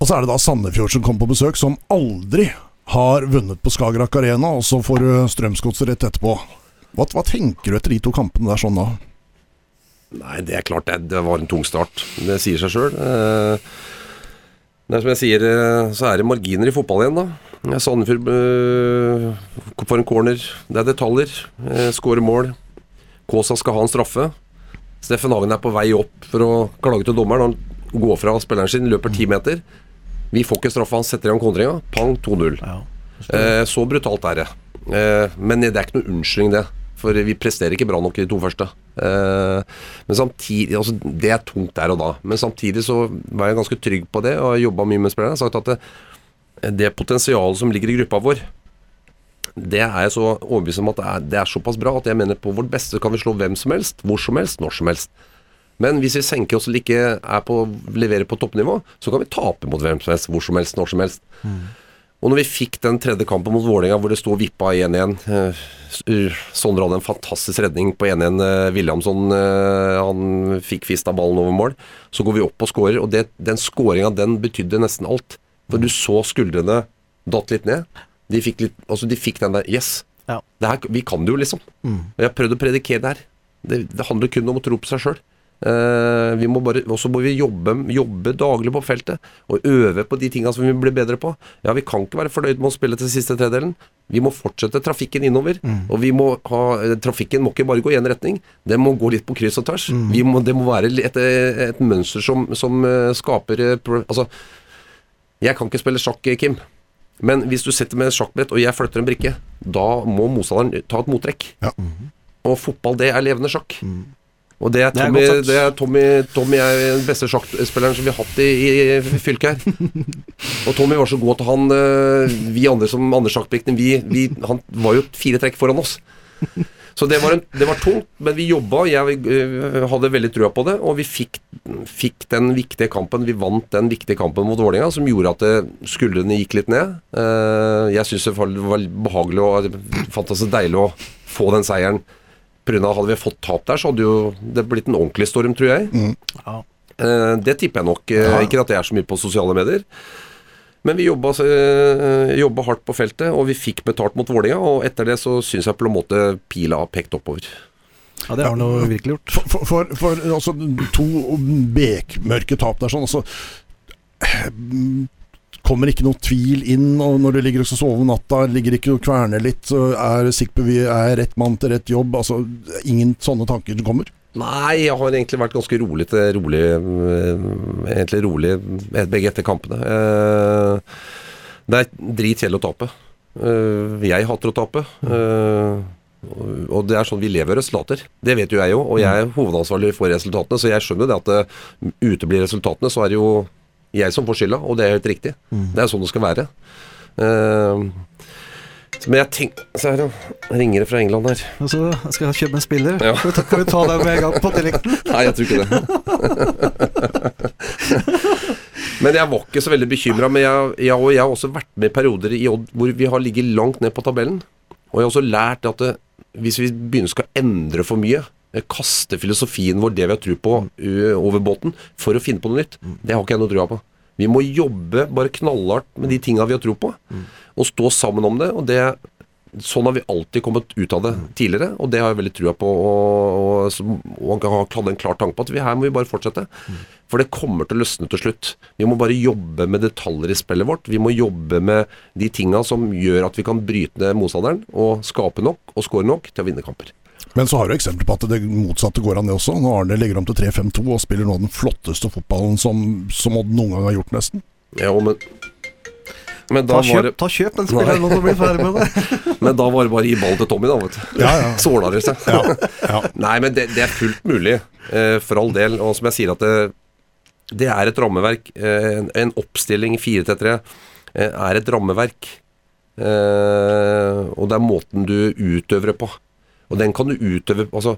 Og så er det da Sandefjord som kommer på besøk, som aldri har vunnet på Skagerrak Arena, og så får du Strømsgodset rett etterpå. Hva, hva tenker du etter de to kampene der sånn da? Nei, det er klart det, det var en tung start. Det sier seg sjøl. Eh, det er som jeg sier, eh, så er det marginer i fotball igjen, da. Sandefjord eh, får en corner. Det er detaljer. Eh, Skårer mål. Kaasa skal ha en straffe. Steffen Hagen er på vei opp for å klage til dommeren. Han går fra spilleren sin, løper ti meter. Vi får ikke straffa, han setter i gang kontringa. Pang, 2-0. Ja. Eh, så brutalt er det. Eh, men det er ikke noe unnskyldning, det. For vi presterer ikke bra nok i de to første. Eh, men samtidig, altså Det er tungt der og da. Men samtidig så var jeg ganske trygg på det og har jobba mye med spillerne. Sagt at det, det potensialet som ligger i gruppa vår, det er jeg så overbevist om at det er, det er såpass bra at jeg mener på vårt beste kan vi slå hvem som helst, hvor som helst, når som helst. Men hvis vi senker oss eller ikke er på, leverer på toppnivå, så kan vi tape mot hvem som helst, hvor som helst, når som helst. Og når vi fikk den tredje kampen mot Vålerenga hvor det sto vippa 1-1 eh, Sondre hadde en fantastisk redning på 1-1. Eh, Williamson eh, han fikk fist av ballen over mål. Så går vi opp og skårer, og det, den skåringa den betydde nesten alt. For du så skuldrene datt litt ned. De fikk, litt, altså de fikk den der Yes, Ja. det her, vi kan det jo, liksom. Og jeg har prøvd å predikere det her. Det, det handler kun om å tro på seg sjøl. Vi må bare, også må vi jobbe, jobbe daglig på feltet og øve på de tinga som vi blir bedre på. Ja, Vi kan ikke være fornøyd med å spille til siste tredelen. Vi må fortsette trafikken innover. Og vi må ha, eh, trafikken må ikke bare gå i én retning, den må gå litt på kryss og tvers. Vi må, det må være et, et mønster som, som eh, skaper eh, Altså, jeg kan ikke spille sjakk, Kim. Men hvis du setter med et sjakkbrett og jeg flytter en brikke, da må motstanderen ta et mottrekk. Ja. Og fotball, det er levende sjakk. Og det er Det er Tommy, det er Tommy, Tommy er den beste sjakkspilleren som vi har hatt i, i fylket her. Og Tommy var så god at han eh, Vi andre som andre sjakkpliktene, vi, vi, han var jo fire trekk foran oss. Så det var, en, det var tungt, men vi jobba. Jeg øh, hadde veldig trua på det. Og vi fikk, fikk den viktige kampen. Vi vant den viktige kampen mot Vålerenga, som gjorde at det, skuldrene gikk litt ned. Eh, jeg syns det var behagelig og fantastisk deilig å få den seieren. Av Hadde vi fått tap der, så hadde jo det blitt en ordentlig storm, tror jeg. Ja. Eh, det tipper jeg nok. Eh, Ja. Ikke at jeg er så mye på sosiale medier. Men vi jobba, eh, jobba hardt på feltet, og vi fikk betalt mot Vålerenga. Og etter det så syns jeg på en måte pila har pekt oppover. ja, det har han jo virkelig gjort. For, for, for, for altså, to bekmørke tap der sånn, altså Kommer ikke noe tvil inn og når du ligger og sover sove om natta, ligger ikke og kverner litt, er sikker på vi er rett mann til rett jobb. Altså, ingen sånne tanker som kommer. Nei, jeg har egentlig vært ganske rolig til rolig øh, Egentlig rolig begge etter kampene. Eh, Det er dritkjedelig å tape. Eh, Jeg hater å tape. Eh, Og det er sånn vi lever av resultater. Det vet jo jeg jo, og jeg er hovedansvarlig for resultatene, så jeg skjønner det at uteblir resultatene, så er det jo jeg som får skylda, og det er helt riktig. Det er sånn det skal være. Uh, Men jeg tenker Se her. Ringer det fra England her. Og så skal jeg kjøpe en spiller. Ja. Kan, vi ta, deg vi ta den med en gang på tillikten? Nei, jeg tror ikke det. men jeg var ikke så veldig bekymra. Men jeg, jeg, og jeg har også vært med i perioder i Odd hvor vi har ligget langt ned på tabellen. Og jeg har også lært at det, hvis vi begynner skal endre for mye, eh, kaste filosofien vår, det vi har tro på, over båten, for å finne på noe nytt, det har ikke jeg noe trua på. Vi må jobbe bare knallhardt med de tinga vi har tro på, og stå sammen om det. og det Sånn har vi alltid kommet ut av det tidligere, og det har jeg veldig trua på. Og, og, kan ha en klar tanke på at vi, her må vi bare fortsette. For det kommer til å løsne til slutt. Vi må bare jobbe med detaljer i spillet vårt. Vi må jobbe med de tinga som gjør at vi kan bryte ned motstanderen og skape nok og score nok til å vinne kamper. Men så har du eksempler på at det motsatte går an, det også. Nå Arne legger om til 3-5-2 og spiller nå den flotteste fotballen som, som Odd noen gang har gjort, nesten. Ja, men, men, da Ta var kjøp, det, ta kjøp den spilleren nå når du blir ferdig med det. men da var det bare å gi ball til Tommy, da, vet du. Ja, ja. Så ordna det seg. Ja. Nei, men det, det er fullt mulig, eh, for all del. Og som jeg sier, at det, det er et rammeverk. Eh, en, en oppstilling 4-3-3 eh, er et rammeverk. Eh, og det er måten du utøver det på. Og den kan du utøve Altså,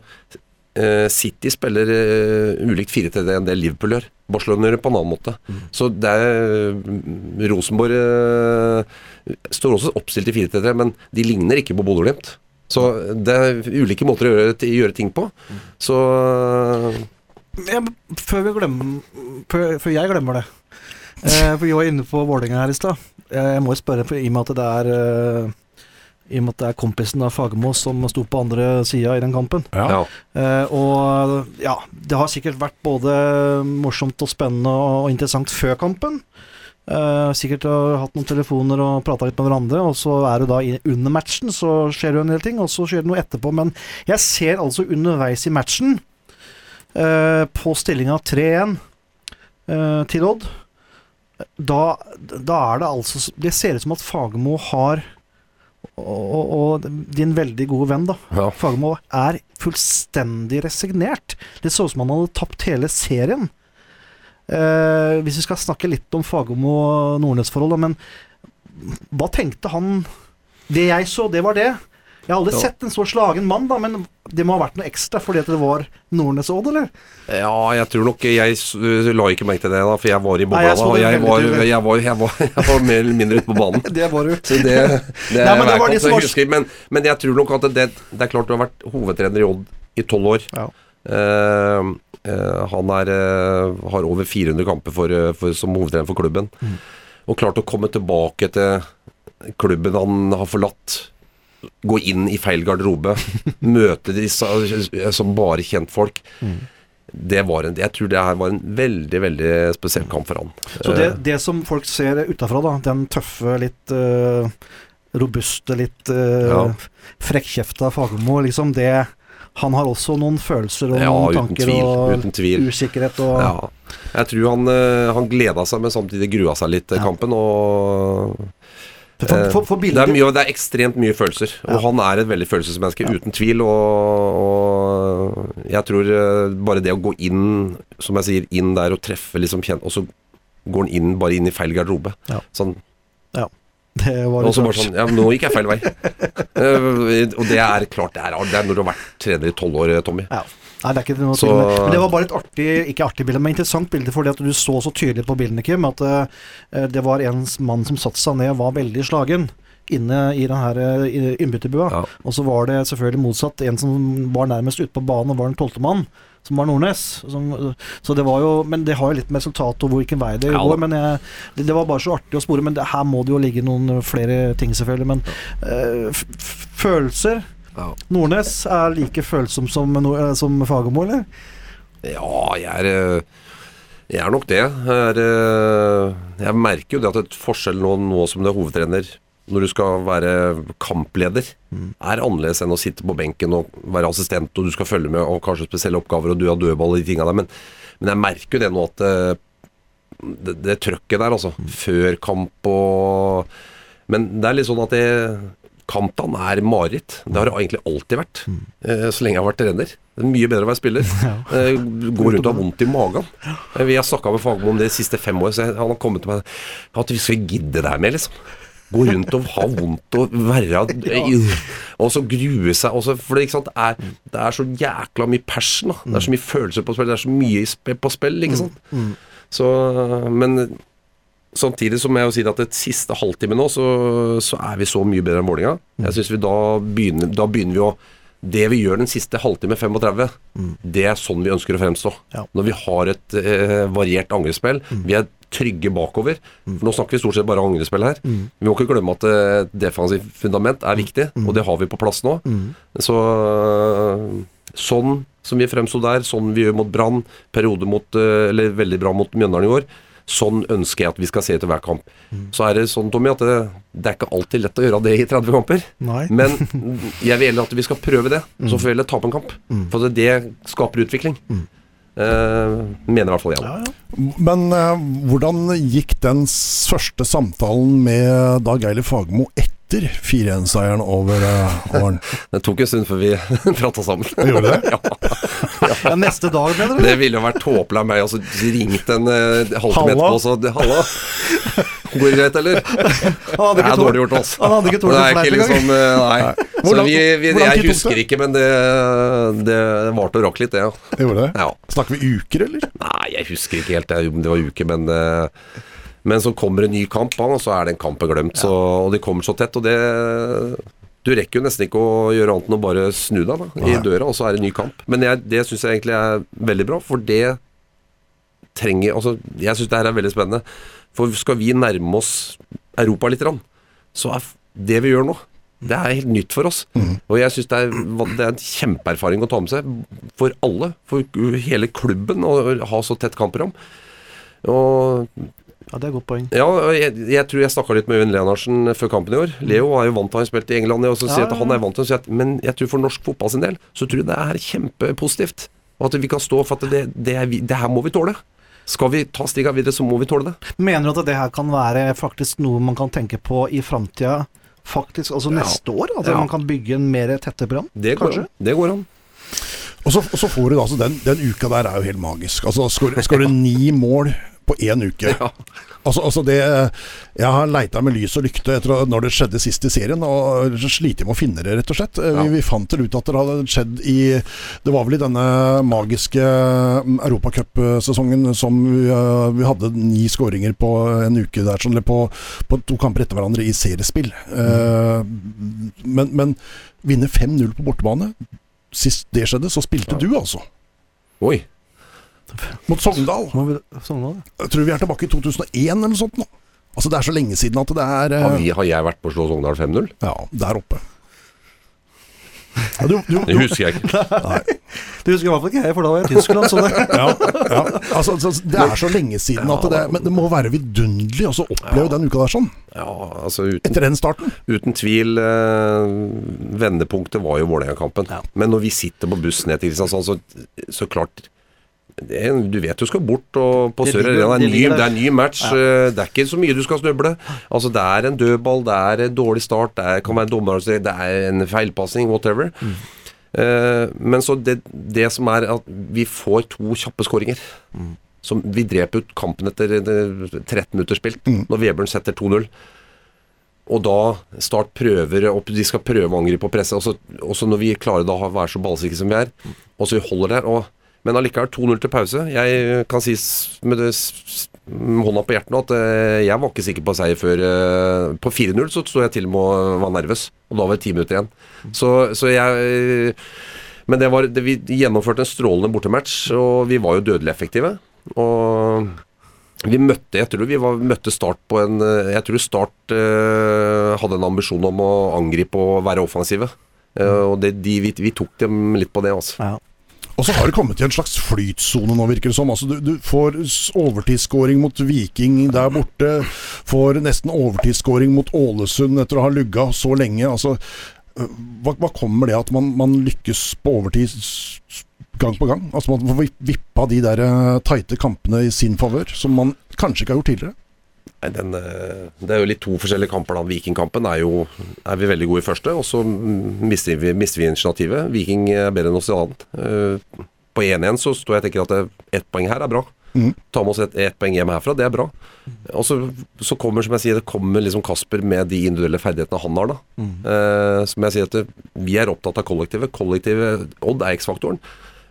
eh, City spiller eh, ulikt 4-3-3 enn det Liverpool gjør. Barcelona gjør det på en annen måte. Så det er mm, Rosenborg eh, står også oppstilt i 4-3-3, men de ligner ikke på Bodø-Glimt. Så det er ulike måter å gjøre, gjøre ting på. Så Ja, før, vi glemmer, før, før jeg glemmer det eh, For vi var inne på Vålerenga her i stad. Jeg må jo spørre, for i og med at det er eh, I og med at det er kompisen av Fagermo som sto på andre sida i den kampen. Ja. Ja. Eh, og ja, det har sikkert vært både morsomt og spennende og interessant før kampen. Eh, sikkert har hatt noen telefoner og prata litt med hverandre, og så er det da under matchen så skjer det en del ting, og så skjer det noe etterpå. Men jeg ser altså underveis i matchen, eh, på stillinga 3-1 eh, til Odd, da, da er det altså Det ser ut som at Fagermo har og, din veldig gode venn, da, Ja. Fagermo er fullstendig resignert. Det så ut som han hadde tapt hele serien. Eh, hvis vi skal snakke litt om Fagermo og Nordnes-forholdet, men hva tenkte han Det jeg så, det var det. Jeg har aldri så. sett en så slagen mann, da, men det må ha vært noe ekstra fordi at det var Nordnes Odd, eller? Ja, jeg tror nok Jeg la ikke merke til det, da, for jeg var i bobla da. Og jeg var, jeg, var, jeg, var, jeg var mer eller mindre ute på banen. Det var du. Så det, det, Nei, men det var de men, men jeg tror nok at det, det er klart du har vært hovedtrener i Odd i tolv år. Ja. Uh, uh, han er, uh, har over 400 kamper for, eh, for, som hovedtrener for klubben. Mm. Og klart å komme tilbake til klubben han har forlatt. Gå inn i feil garderobe. møte de som bare kjentfolk. Mm. Det var en, jeg tror det her var en veldig veldig spesiell kamp for han. Så det, Eh, det som folk ser utafra, da, den tøffe, litt uh, robuste, litt uh, Ja. frekkjefta Fagermo, liksom det Han har også noen følelser og ja, noen tanker tvil. og Uten tvil. usikkerhet og Ja. Jeg tror han, han gleda seg, men samtidig grua seg litt til Ja. kampen. Og For, for, for det, er mye, det er ekstremt mye følelser. Ja. Og han er et veldig følelsesmenneske, Ja. uten tvil. Og, og jeg tror eh, bare det å gå inn, som jeg sier, inn der og treffe liksom kjent Og så går han inn bare inn i feil garderobe. Ja. Sånn, Det var litt bare sånn Ja, nå gikk jeg feil vei. Eh, og det er klart, det er, det er når du har vært trener i tolv år, Tommy. Ja. Nei, det er ikke noe Så- tvil. Men det var bare et artig, ikke artig bilde, men interessant bilde, fordi at du så så tydelig på bildene, Kim, at uh, det var en mann som satte seg ned og var veldig slagen inne i den her eh, innbytterbua. Ja. Og så var det selvfølgelig motsatt. En som var nærmest ute på banen, var den tolvte mann, som var Nordnes. Som, så det var jo Men det har jo litt med resultatet og hvilken vei det Ja, går. Men jeg, det, det var bare så artig å spore. Men det, her må det jo ligge noen flere ting, selvfølgelig. Men f følelser Ja. Nordnes er like følsom som, eh, som Fagermo, eller? Ja, jeg er eh, Jeg er nok det. Jeg, er, eh, jeg merker jo det at et forskjell nå, nå som du er hovedtrener, når du skal være kampleder, er annerledes enn å sitte på benken og være assistent, og du skal følge med, og kanskje spesielle oppgaver, og du har dødball og de tinga der. Men, men jeg merker jo det nå at det, det trøkket der, altså. Før kamp og Men det er litt sånn at det Kampdagen er mareritt. Det har det egentlig alltid vært. eh, Så lenge jeg har vært trener. Det er mye bedre å være spiller. Eh, Gå rundt og ha vondt i magen. Eh, Vi har snakka med Fagermo om det de siste fem år, så han har kommet til meg at vi skal gidde det her med, liksom. Gå rundt og ha vondt og være Og så grue seg. også, for det, ikke sant, er, det er så jækla mye passion. Da. Det er så mye følelser på spill. Det er så mye på spill, ikke sant. Så, men samtidig så må jeg jo si at et siste halvtime nå, så, så er vi så mye bedre enn Vålerenga. Jeg synes vi da begynner, da begynner vi å Det vi gjør den siste halvtime 35, det er sånn vi ønsker å fremstå. Ja. Når vi har et eh, variert angrepsspill. Vi er trygge bakover. For nå snakker vi stort sett bare angrepsspill her. Vi må ikke glemme at eh, defensivt fundament er viktig, og det har vi på plass nå. Så sånn som vi fremsto der, sånn vi gjør mot Brann, periode mot eh, Eller veldig bra mot Mjøndalen i år. Sånn ønsker jeg at vi skal se etter hver kamp. Så er det sånn, Tommy, at det, det er ikke alltid lett å gjøre det i 30 kamper. Nei. Men jeg vil heller at vi skal prøve det. Så får vi heller tape en kamp. For det, det skaper utvikling. Eh, mener i hvert fall jeg. Ja, ja. Men eh, hvordan gikk den første samtalen med Dag Eilif Fagermo etter 4-1-seieren over uh, Åren? Det tok en stund før vi prata sammen. Gjorde det? Ja, neste dag, mener du? Det ville jo vært tåpelig av meg å så ringt en uh, halvtime etterpå og så Halla! Går det greit, eller? Det er dårlig gjort, altså. Han hadde ikke tålt Det fleip ikke engang. liksom eh, Nei. Hvor Så vi, vi, hvor jeg husker ikke, men det, det varte og rakk litt, det. Ja. Gjorde det? ja. Snakker vi uker, eller? Nei, jeg husker ikke helt det, var uker, men eh, Men så kommer en ny kamp, og så er den kampen glemt. Så, og de kommer så tett, og det Du rekker jo nesten ikke å gjøre annet enn å bare snu deg da, i døra, og så er det en ny kamp. Men jeg, det syns jeg egentlig er veldig bra, for det trenger Altså, jeg syns det her er veldig spennende. For skal vi nærme oss Europa litt, så er det vi gjør nå, Det er helt nytt for oss. Og jeg syns det, det er en kjempeerfaring å ta med seg for alle. For hele klubben å ha så tett kampprogram. Og Ja, det er et godt poeng. ja, jeg, jeg tror jeg snakka litt med Øyvind Lenarsen før kampen i år. Leo er jo vant til å ha spilt i England, og så sier Ja, at ja, han er vant til å si at Men jeg tror for norsk fotball sin del, så tror jeg det er kjempepositivt. Og at vi kan stå for at det, det, er, vi- det her må vi tåle. Skal vi ta stiga videre, så må vi tåle det. Mener du at det her kan være faktisk noe man kan tenke på i framtida? Faktisk, altså neste år? At Ja. man kan bygge en mer tette program? Det går Kanskje? an. Det går an. Og så, og så får du da, altså den, den uka der er jo helt magisk. Altså Skårer skårer ni mål på én uke. Ja. Altså, altså det Jeg har leita med lys og lykte etter når det skjedde sist i serien, og sliter med å finne det, rett og slett. Eh, Ja. Vi, vi fant det ut at det hadde skjedd i Det var vel i denne magiske mm, europacupsesongen som vi, eh, vi hadde ni skåringer på en uke der, sånn, på, på to kamper etter hverandre i seriespill. Mm. men, men vinne 5-0 på bortebane Sist det skjedde, så spilte du, altså. Oi. Mot Sogndal. Vi, Sogndal da. Jeg tror vi er tilbake i 2001 eller noe sånt nå. Altså Det er så lenge siden at det er eh, Har, vi, har jeg vært på Slå Sogndal 5-0? Ja, der oppe. Ja, du, du, Det husker jeg ikke. Det husker i hvert fall ikke jeg, for da var jeg i Tyskland. Så det. ja, ja. Altså, altså, det er så lenge siden at det Men det må være vidunderlig å så oppleve den uka der sånn. Ja, altså uten, Etter den starten. uten tvil eh, Vendepunktet var jo Vålerenga-kampen. Ja. Men når vi sitter på buss ned til Kristiansand, så, så klart det er, Du vet du skal bort og på Det Sør Arena. Det, det en er en ny match. Ja. Det er ikke så mye du skal snøble. Altså Det er en dødball, det er en dårlig start, det er, kan være dommer, det er en feilpasning, whatever. Eh, men så det, det som er at vi får to kjappe skåringer. Som vi dreper ut kampen etter eh, 13 minutter spilt, når Vebjørn setter 2-0. Og da Start prøver opp, De skal prøve å angripe og presse. Også, også når vi klarer da å være så ballsikre som vi er, og så vi holder der. Og, men allikevel 2-0 til pause. Jeg kan si med det, hånda på hjertet nå at eh, jeg var ikke sikker på seier før eh, På 4-0 så sto jeg til og med var nervøs, og da var det ti minutter igjen. Så, så jeg Men det var, det, vi gjennomførte en strålende bortematch, og vi var jo dødelig effektive. Og vi møtte jeg tror vi var, møtte Start på en eh, Jeg tror Start eh, hadde en ambisjon om å angripe og være offensive. Eh, og det, de, vi, vi tok dem litt på det, altså. Ja. Og så har det kommet i en slags flytsone nå, virker det som. Altså, du, du får overtidsskåring mot Viking der borte. Får nesten overtidsskåring mot Ålesund etter å ha lugga så lenge. Altså, øh, hva, hva kommer det at man, man lykkes på overtid gang på gang? Altså Man får vippa de der eh, tighte kampene i sin favør, som man kanskje ikke har gjort tidligere. Nei, den, eh, det er jo litt to forskjellige kamper. da Vikingkampen er jo er vi veldig gode i første, og så mm, mister vi, mister vi initiativet. Viking er bedre enn oss i annet. Eh, På 1-1 så står jeg og tenker at det- ett poeng her er bra. Mm. Ta med oss ett et poeng hjem herfra, det er bra. Og så, så kommer som jeg sier, det kommer liksom Kasper med de individuelle ferdighetene han har. da Eh, Som jeg sier at det, Vi er opptatt av kollektivet. Kollektivet, Odd er X-faktoren.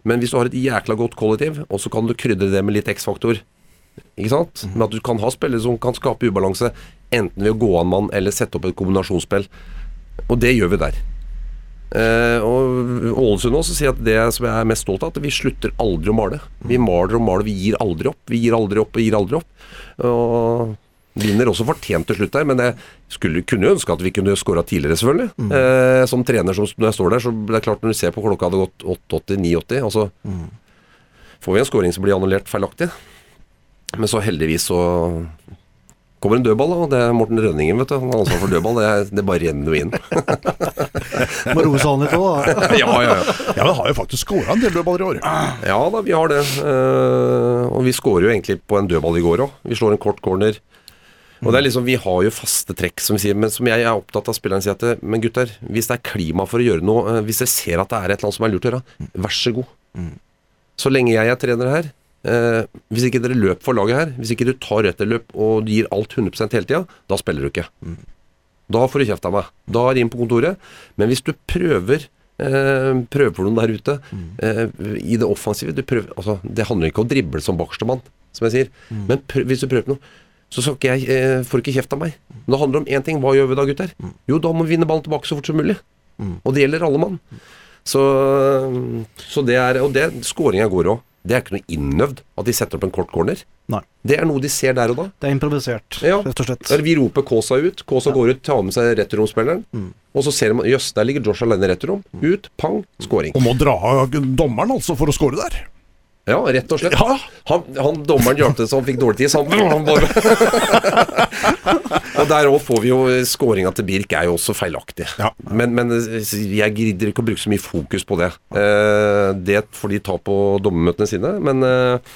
Men hvis du har et jækla godt kollektiv, og så kan du krydre det med litt X-faktor ikke sant? Mhm. Men at du kan ha spillere som kan skape ubalanse, enten ved å gå an mann eller sette opp et kombinasjonsspill. Og det gjør vi der. Eh, og Ålesund også sier at det som jeg er mest stolt av, at vi slutter aldri å male. Vi maler og maler, vi gir aldri opp. Vi gir aldri opp og gir aldri opp. Og vinner også fortjent til slutt der, men jeg skulle, kunne ønske at vi kunne skåra tidligere, selvfølgelig. Eh, som trener, som, når jeg står der, så det er klart når du ser på klokka hadde gått 8-8-9-80, og så får vi en skåring som blir annullert feilaktig. Men så heldigvis så kommer en dødball, da, og det er Morten Rønningen, vet du. Han har ansvar for dødball. Det, er- det bare renner jo inn. Må roe seg litt òg, da. ja, ja, ja. Ja, men har jo faktisk skåra en del dødballer i år. Ja da, vi har det. Eh, og vi skårer jo egentlig på en dødball i går òg. Vi slår en kort corner. Og det er liksom, Vi har jo faste trekk, som vi sier, men som jeg er opptatt av spilleren sier at det- Men gutter, hvis det er klima for å gjøre noe, eh, hvis dere ser at det er et eller annet som er lurt å gjøre, vær så god. Så lenge jeg er trener her, eh, hvis ikke dere løper for laget her, hvis ikke du tar etterløp og du gir alt 100 hele tida, da spiller du ikke. Da får du kjeft av meg. Da er det inn på kontoret. Men hvis du prøver eh, prøver for noen der ute eh, i det offensive prøver, altså, Det handler ikke om å drible som bakerstemann, som jeg sier. Men prøv, hvis du prøver på noe, så skal ikke jeg, eh, får ikke kjeft av meg. Men det handler om én ting. Hva gjør vi da, gutter? Jo, da må vi vinne ballen tilbake så fort som mulig. Og det gjelder alle mann. Så, så det er Og det skåringa går òg. Det er ikke noe innøvd at de setter opp en kort corner. Nei. Det er noe de ser der og da. Det er improvisert, Ja. rett og slett. Eller vi roper Kåsa ut. Kåsa går ut, tar med seg returromspilleren. Mm. Og så ser man jøss, der ligger Josh alene i returrom. Ut, pang, scoring. Og må dra av dommeren altså for å score der. Ja, rett og slett. Ja. Han, han dommeren hjalp til så han fikk dårlig tid, så han, han bare Og der òg får vi jo Skåringa til Birk er jo også feilaktig. Ja. Men, men jeg gidder ikke å bruke så mye fokus på det. Eh, det får de ta på dommermøtene sine, men eh,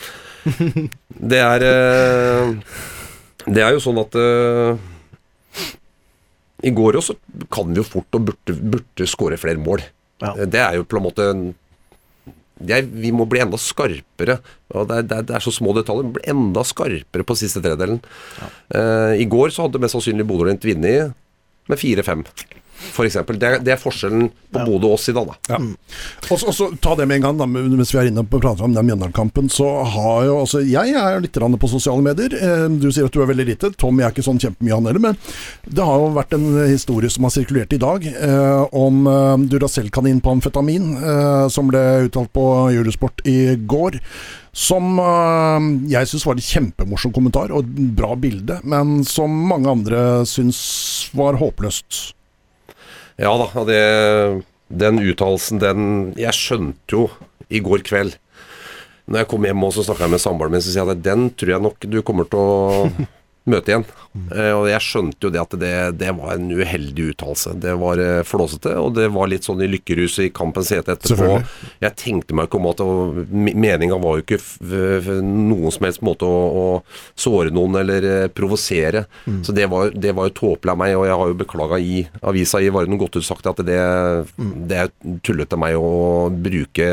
det er eh, Det er jo sånn at eh, I går også kan vi jo fort og burde, burde skåre flere mål. Ja. Eh, Det er jo på en måte er, Vi må bli enda skarpere. og Det er, det er, det er så små detaljer. Vi Bli enda skarpere på siste tredelen. Eh, I går så hadde mest sannsynlig Bodø-Glimt vunnet med 4-5, f.eks. Det, det er forskjellen på Bodø og oss i dag, da. Ja. Og så- ta det med en gang, da, mens vi er inne på å prate om den Mjøndalen-kampen. Så har jo altså Jeg er litt på sosiale medier. Eh, Du sier at du er veldig lite. Tommy er ikke sånn kjempemye, han heller. Men det har jo vært en historie som har sirkulert i dag, eh, om eh, Duracell-kanin på amfetamin, eh, som ble uttalt på Eurosport i går. Som øh, jeg syns var en kjempemorsom kommentar og et bra bilde, men som mange andre syns var håpløst. Ja da, det, den uttalelsen, den Jeg skjønte jo i går kveld. Når jeg kom hjem og snakka med samboeren min, så sier jeg at den tror jeg nok du kommer til å møte igjen. Eh, og jeg skjønte jo det at det, det var en uheldig uttalelse. Det var eh, flåsete, og det var litt sånn i lykkeruset i kampens hete etterpå. Jeg tenkte meg ikke om at meninga var jo ikke noen som helst måte å, å såre noen eller provosere. provosere. Så det var, det var jo tåpelig av meg, og jeg har jo beklaga i avisa i Varden godt ut sagt at det, det er tullete av meg å bruke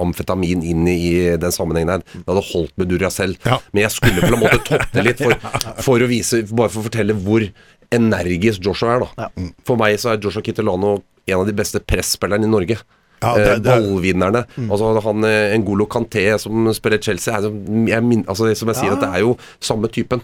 amfetamin inn i den sammenhengen her. Det hadde holdt med Duracell. Ja. Men jeg skulle på en måte toppe litt for, for å vise Bare for å fortelle hvor energisk Joshua er, da. Ja. For meg så er Joshua Kittelano en av de beste presspillerne i Norge. Ja, Eh, det- det Ballvinnerne. Ballvinnerne. Altså han eh, Ngolo Kanté som spiller Chelsea, er, jeg min, altså, som jeg sier, Ja. at det er jo samme typen.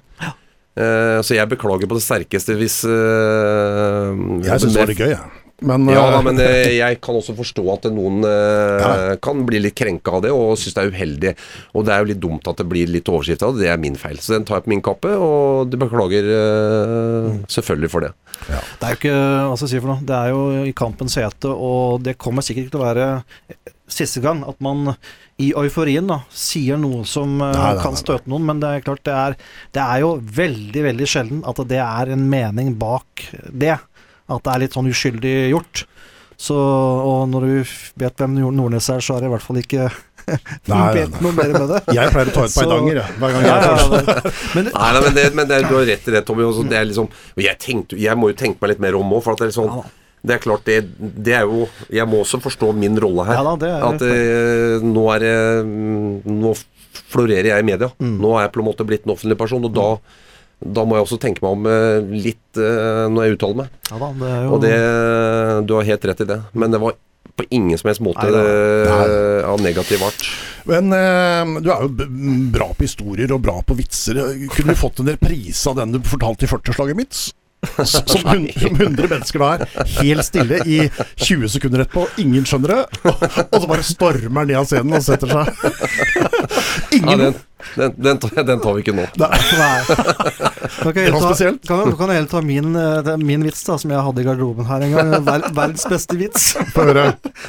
Eh, så jeg beklager på det sterkeste hvis uh, Jeg syns det var gøy, jeg. Men, ja da, eh, men eh, jeg kan også forstå at noen eh, Ja. kan bli litt krenka av det og synes det er uheldig. Og det er jo litt dumt at det blir litt overskrift av det. Det er min feil. Så den tar jeg på min kappe, og du beklager eh, selvfølgelig for det. Det er jo ikke hva skal jeg si for noe. Det er jo i kampens hete, og det kommer sikkert ikke til å være siste gang at man i euforien da sier noe som Nei, nei, kan nei, nei. støte noen, men det er klart det er, det er jo veldig, veldig sjelden at det er en mening bak det. At det er litt sånn uskyldig gjort. Så, og når du vet hvem Nord- Nordnes er, så er det i hvert fall ikke Nei, noe mer med det. Jeg pleier å ta ut peidanger, jeg. Hver gang jeg ja, er ja, men det, Nei, nei, men, det, men det, du har rett i det, Tommy. Også, det er liksom, jeg, tenkte, jeg må jo tenke meg litt mer om òg, for at det er sånn det er klart, det, det er jo Jeg må også forstå min rolle her. Ja da, det er at eh, nå er det mm, Nå florerer jeg i media. Mm. Nå er jeg på en måte blitt en offentlig person, og da, da må jeg også tenke meg om eh, litt eh, når jeg uttaler meg. ja da, det er jo Og det Du har helt rett i det. Men det var på ingen som helst måte Nei da. eh, av negativ art. Men eh, du er jo b bra på historier og bra på vitser. Kunne du fått en reprise av den du fortalte i 40-slaget mitt? Som, hun, 100 mennesker da er helt stille i 20 sekunder etterpå, ingen skjønner det, og, så bare stormer han ned av scenen og setter seg. Ja, Ingen den, den, den, tar- den tar vi ikke nå. Nei. Nei. Kan du jeg var ta, kan, kan jeg ta min, eh, min vits da, som jeg hadde i garderoben her en gang. Ver, verdens beste vits. Få høre.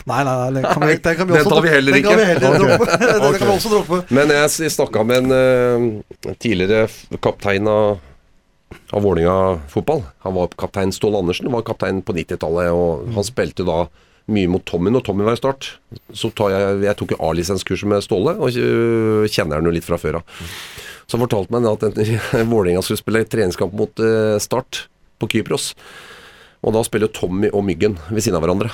Nei, nei, nei, den kan vi, den kan vi Den tar vi heller den kan vi ikke. droppe. Den Ok. kan vi også droppe. Men jeg, jeg snakka med en uh, tidligere kaptein av, av Vålinga fotball. Han var kaptein Ståle Andersen, var kaptein på 90-tallet. Og han spilte da mye mot Tommy når Tommy var i start. Så tar jeg, jeg tok jo A-lisenskurset med Ståle, og øh, kjenner han jo litt fra før av. Så han fortalte meg at Vålinga Vålerenga skulle spille treningskamp mot eh, Start på Kypros. Og da spiller Tommy og Myggen ved siden av hverandre.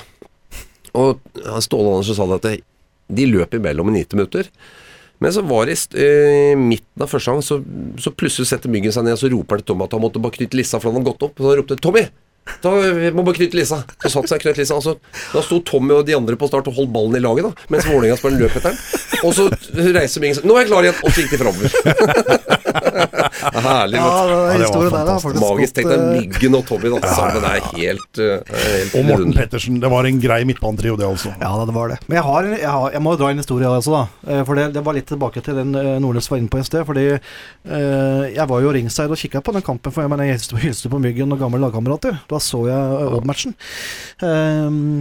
Og Ståle Andersen sa det at de løp imellom i 90 minutter. Men så var det i eh, midten av første gang, så, så plutselig setter Myggen seg ned og så roper han til Tommy at han måtte bare knytte lissa, for han hadde gått opp. Og så ropte 'Tommy! Da, må bare knytte lissa'. Så satt seg knøtt lissa. Og så, da sto Tommy og de andre på start og holdt ballen i laget, da mens Vålerenga-spilleren løp etter den. Og så reiser Myggen seg 'Nå er jeg klar igjen!' Og så gikk de framover. Herlig. Ja, det var historien der har fantastisk. faktisk Magisk. Tenk deg Myggen og Tommy da, sammen. Det er helt, eh, helt Og Morten. Pettersen. Det var en grei midtbanetrio, det altså. Ja, da, det var det. Men jeg, har, jeg, har, jeg må dra en historie også, da. Eh, For det, det var litt tilbake til den eh, Nordnes var inne på i sted. Fordi eh, jeg var jo ringside og kikka på den kampen, for jeg, mener, jeg hilste- på Myggen og gamle lagkamerater. Da så jeg Odd-matchen.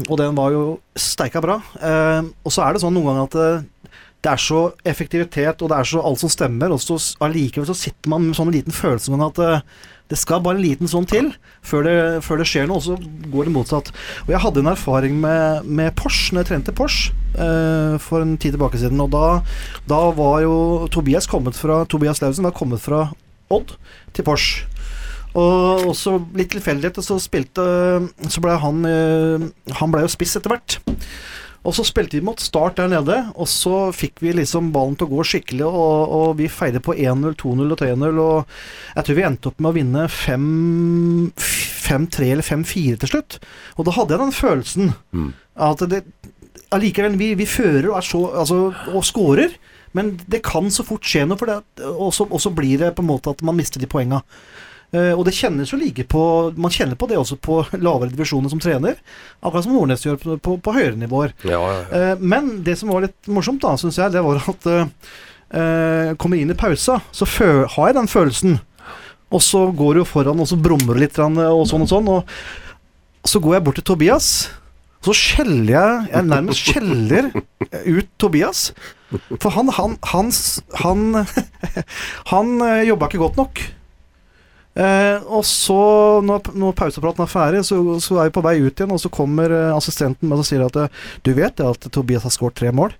Og den var jo steika bra. Eh, og så er det sånn noen ganger at det er så effektivitet, og det er så alt som stemmer, og så allikevel så sitter man med sånn en liten følelse av at eh, det skal bare en liten sånn til før det, før det skjer noe, og så går det motsatt. Og jeg hadde en erfaring med, med Porsche, når jeg trente Porsche uh, for en tid tilbake siden. Og da, da var jo Tobias kommet fra Tobias Lausen var kommet fra Odd til Porsche. Og også litt tilfeldighet, så spilte Så ble han eh, Han ble jo spiss etter hvert. Og så spilte vi mot Start der nede, og så fikk vi liksom ballen til å gå skikkelig, og, og vi feide på 1-0, 2-0 og 3-0, og jeg tror vi endte opp med å vinne 5-3 eller 5-4 til slutt. Og da hadde jeg den følelsen Mm. at det Allikevel, vi, vi fører og er så Altså, og scorer, men det kan så fort skje noe, for det, og, så, og så blir det på en måte at man mister de poenga. Eh, og det kjennes jo like på Man kjenner på det også på lavere divisjoner som trener. Akkurat som Nordnes gjør på, på, på høyere nivåer. Ja, ja, ja. Eh, men det som var litt morsomt, da, syns jeg, det var at uh, Kommer inn i pausa, så har jeg den følelsen. Og så går du foran, og så brummer du litt, og sånn og sånn. Og så går jeg bort til Tobias. Så skjeller jeg Jeg nærmest skjeller ut Tobias. For han Han Han, han, han jobba ikke godt nok. Eh, og så, når, når pausepraten er ferdig, så, så er vi på vei ut igjen, og så kommer eh, assistenten med og sier at eh, du vet det at Tobias har skåret tre mål?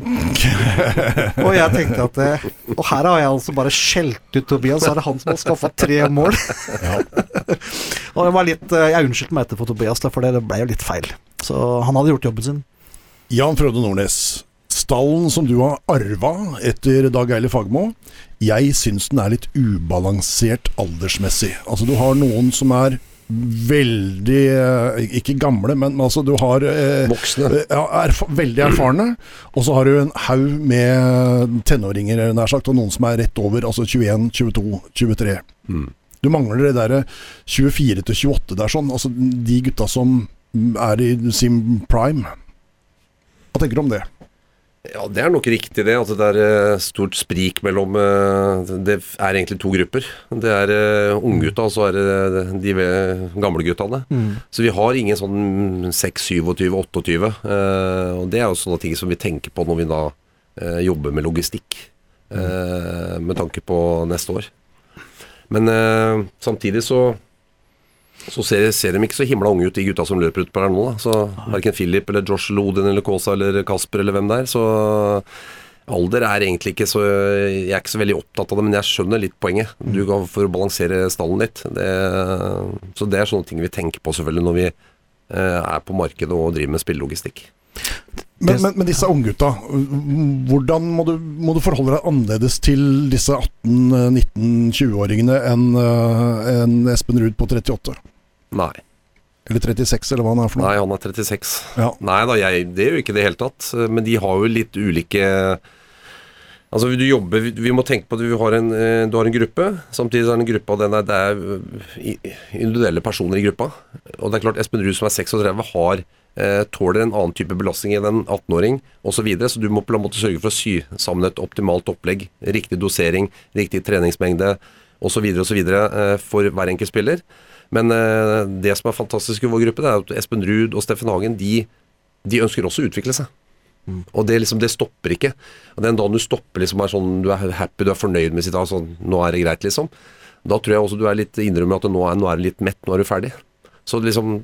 og jeg tenkte at eh, Og her har jeg altså bare skjelt ut Tobias, så er det han som har skaffa tre mål. og det var litt Jeg unnskyldte meg etterpå Tobias, for det ble jo litt feil. Så han hadde gjort jobben sin. Jan Frode Nordnes, stallen som du har arva etter Dag Eile Fagermo, jeg syns den er litt ubalansert aldersmessig. Altså Du har noen som er veldig eh, Ikke gamle, men men altså du har eh, Voksne. eh, ja, erf veldig erfarne, og så har du en haug med tenåringer, nær sagt, og noen som er rett over, altså 21, 22, 23. Mm. Du mangler det derre 24 til 28 der, sånn. Altså de gutta som er i sin prime. Hva tenker du om det? Ja, det er nok riktig det. At det er eh, stort sprik mellom eh, Det er egentlig to grupper. Det er uh, unggutta, og så er det de gamle guttene. Så vi har ingen sånn 6, 27, 28. eh, og det er jo sånne ting som vi tenker på når vi da eh, jobber med logistikk. Mm. med tanke på neste år. Men eh, samtidig så så ser, ser de ikke så himla unge ut, de gutta som løper ut på her nå. Da. Så Verken Philip eller Josh Lodin eller Kaasa eller Kasper eller hvem det er. Så alder er egentlig ikke så Jeg er ikke så veldig opptatt av det, men jeg skjønner litt poenget. Du går For å balansere stallen litt. Det, så det er sånne ting vi tenker på selvfølgelig når vi eh, er på markedet og driver med spillelogistikk. Men, men, men disse unggutta, hvordan må du, må du forholde deg annerledes til disse 18-19-20-åringene enn en Espen Ruud på 38? Nei. Eller 36, eller hva han er for noe? Nei, han er 36. Ja. Nei da, jeg, det er jo ikke det i det hele tatt. Men de har jo litt ulike Altså, du jobber Vi må tenke på at vi har en, eh, du har en gruppe. Samtidig så er det en gruppe, og den er, det er eh, individuelle personer i gruppa. Og det er klart, Espen Ruud som er 36, har eh, tåler en annen type belastning enn en 18-åring osv. Så, videre, så du må på en måte sørge for å sy sammen et optimalt opplegg. Riktig dosering, riktig treningsmengde osv. osv. Eh, for hver enkelt spiller. Men eh, det som er fantastisk i vår gruppe, det er at Espen Ruud og Steffen Hagen de, de ønsker også å utvikle seg. Og det, liksom, det stopper ikke. Og Den dagen du stopper, liksom, er sånn, du er happy, du er fornøyd med sitt altså, Nå er det greit, liksom. Da tror jeg også du er litt innrømmer at nå er, nå er du litt mett, nå er du ferdig. Så liksom,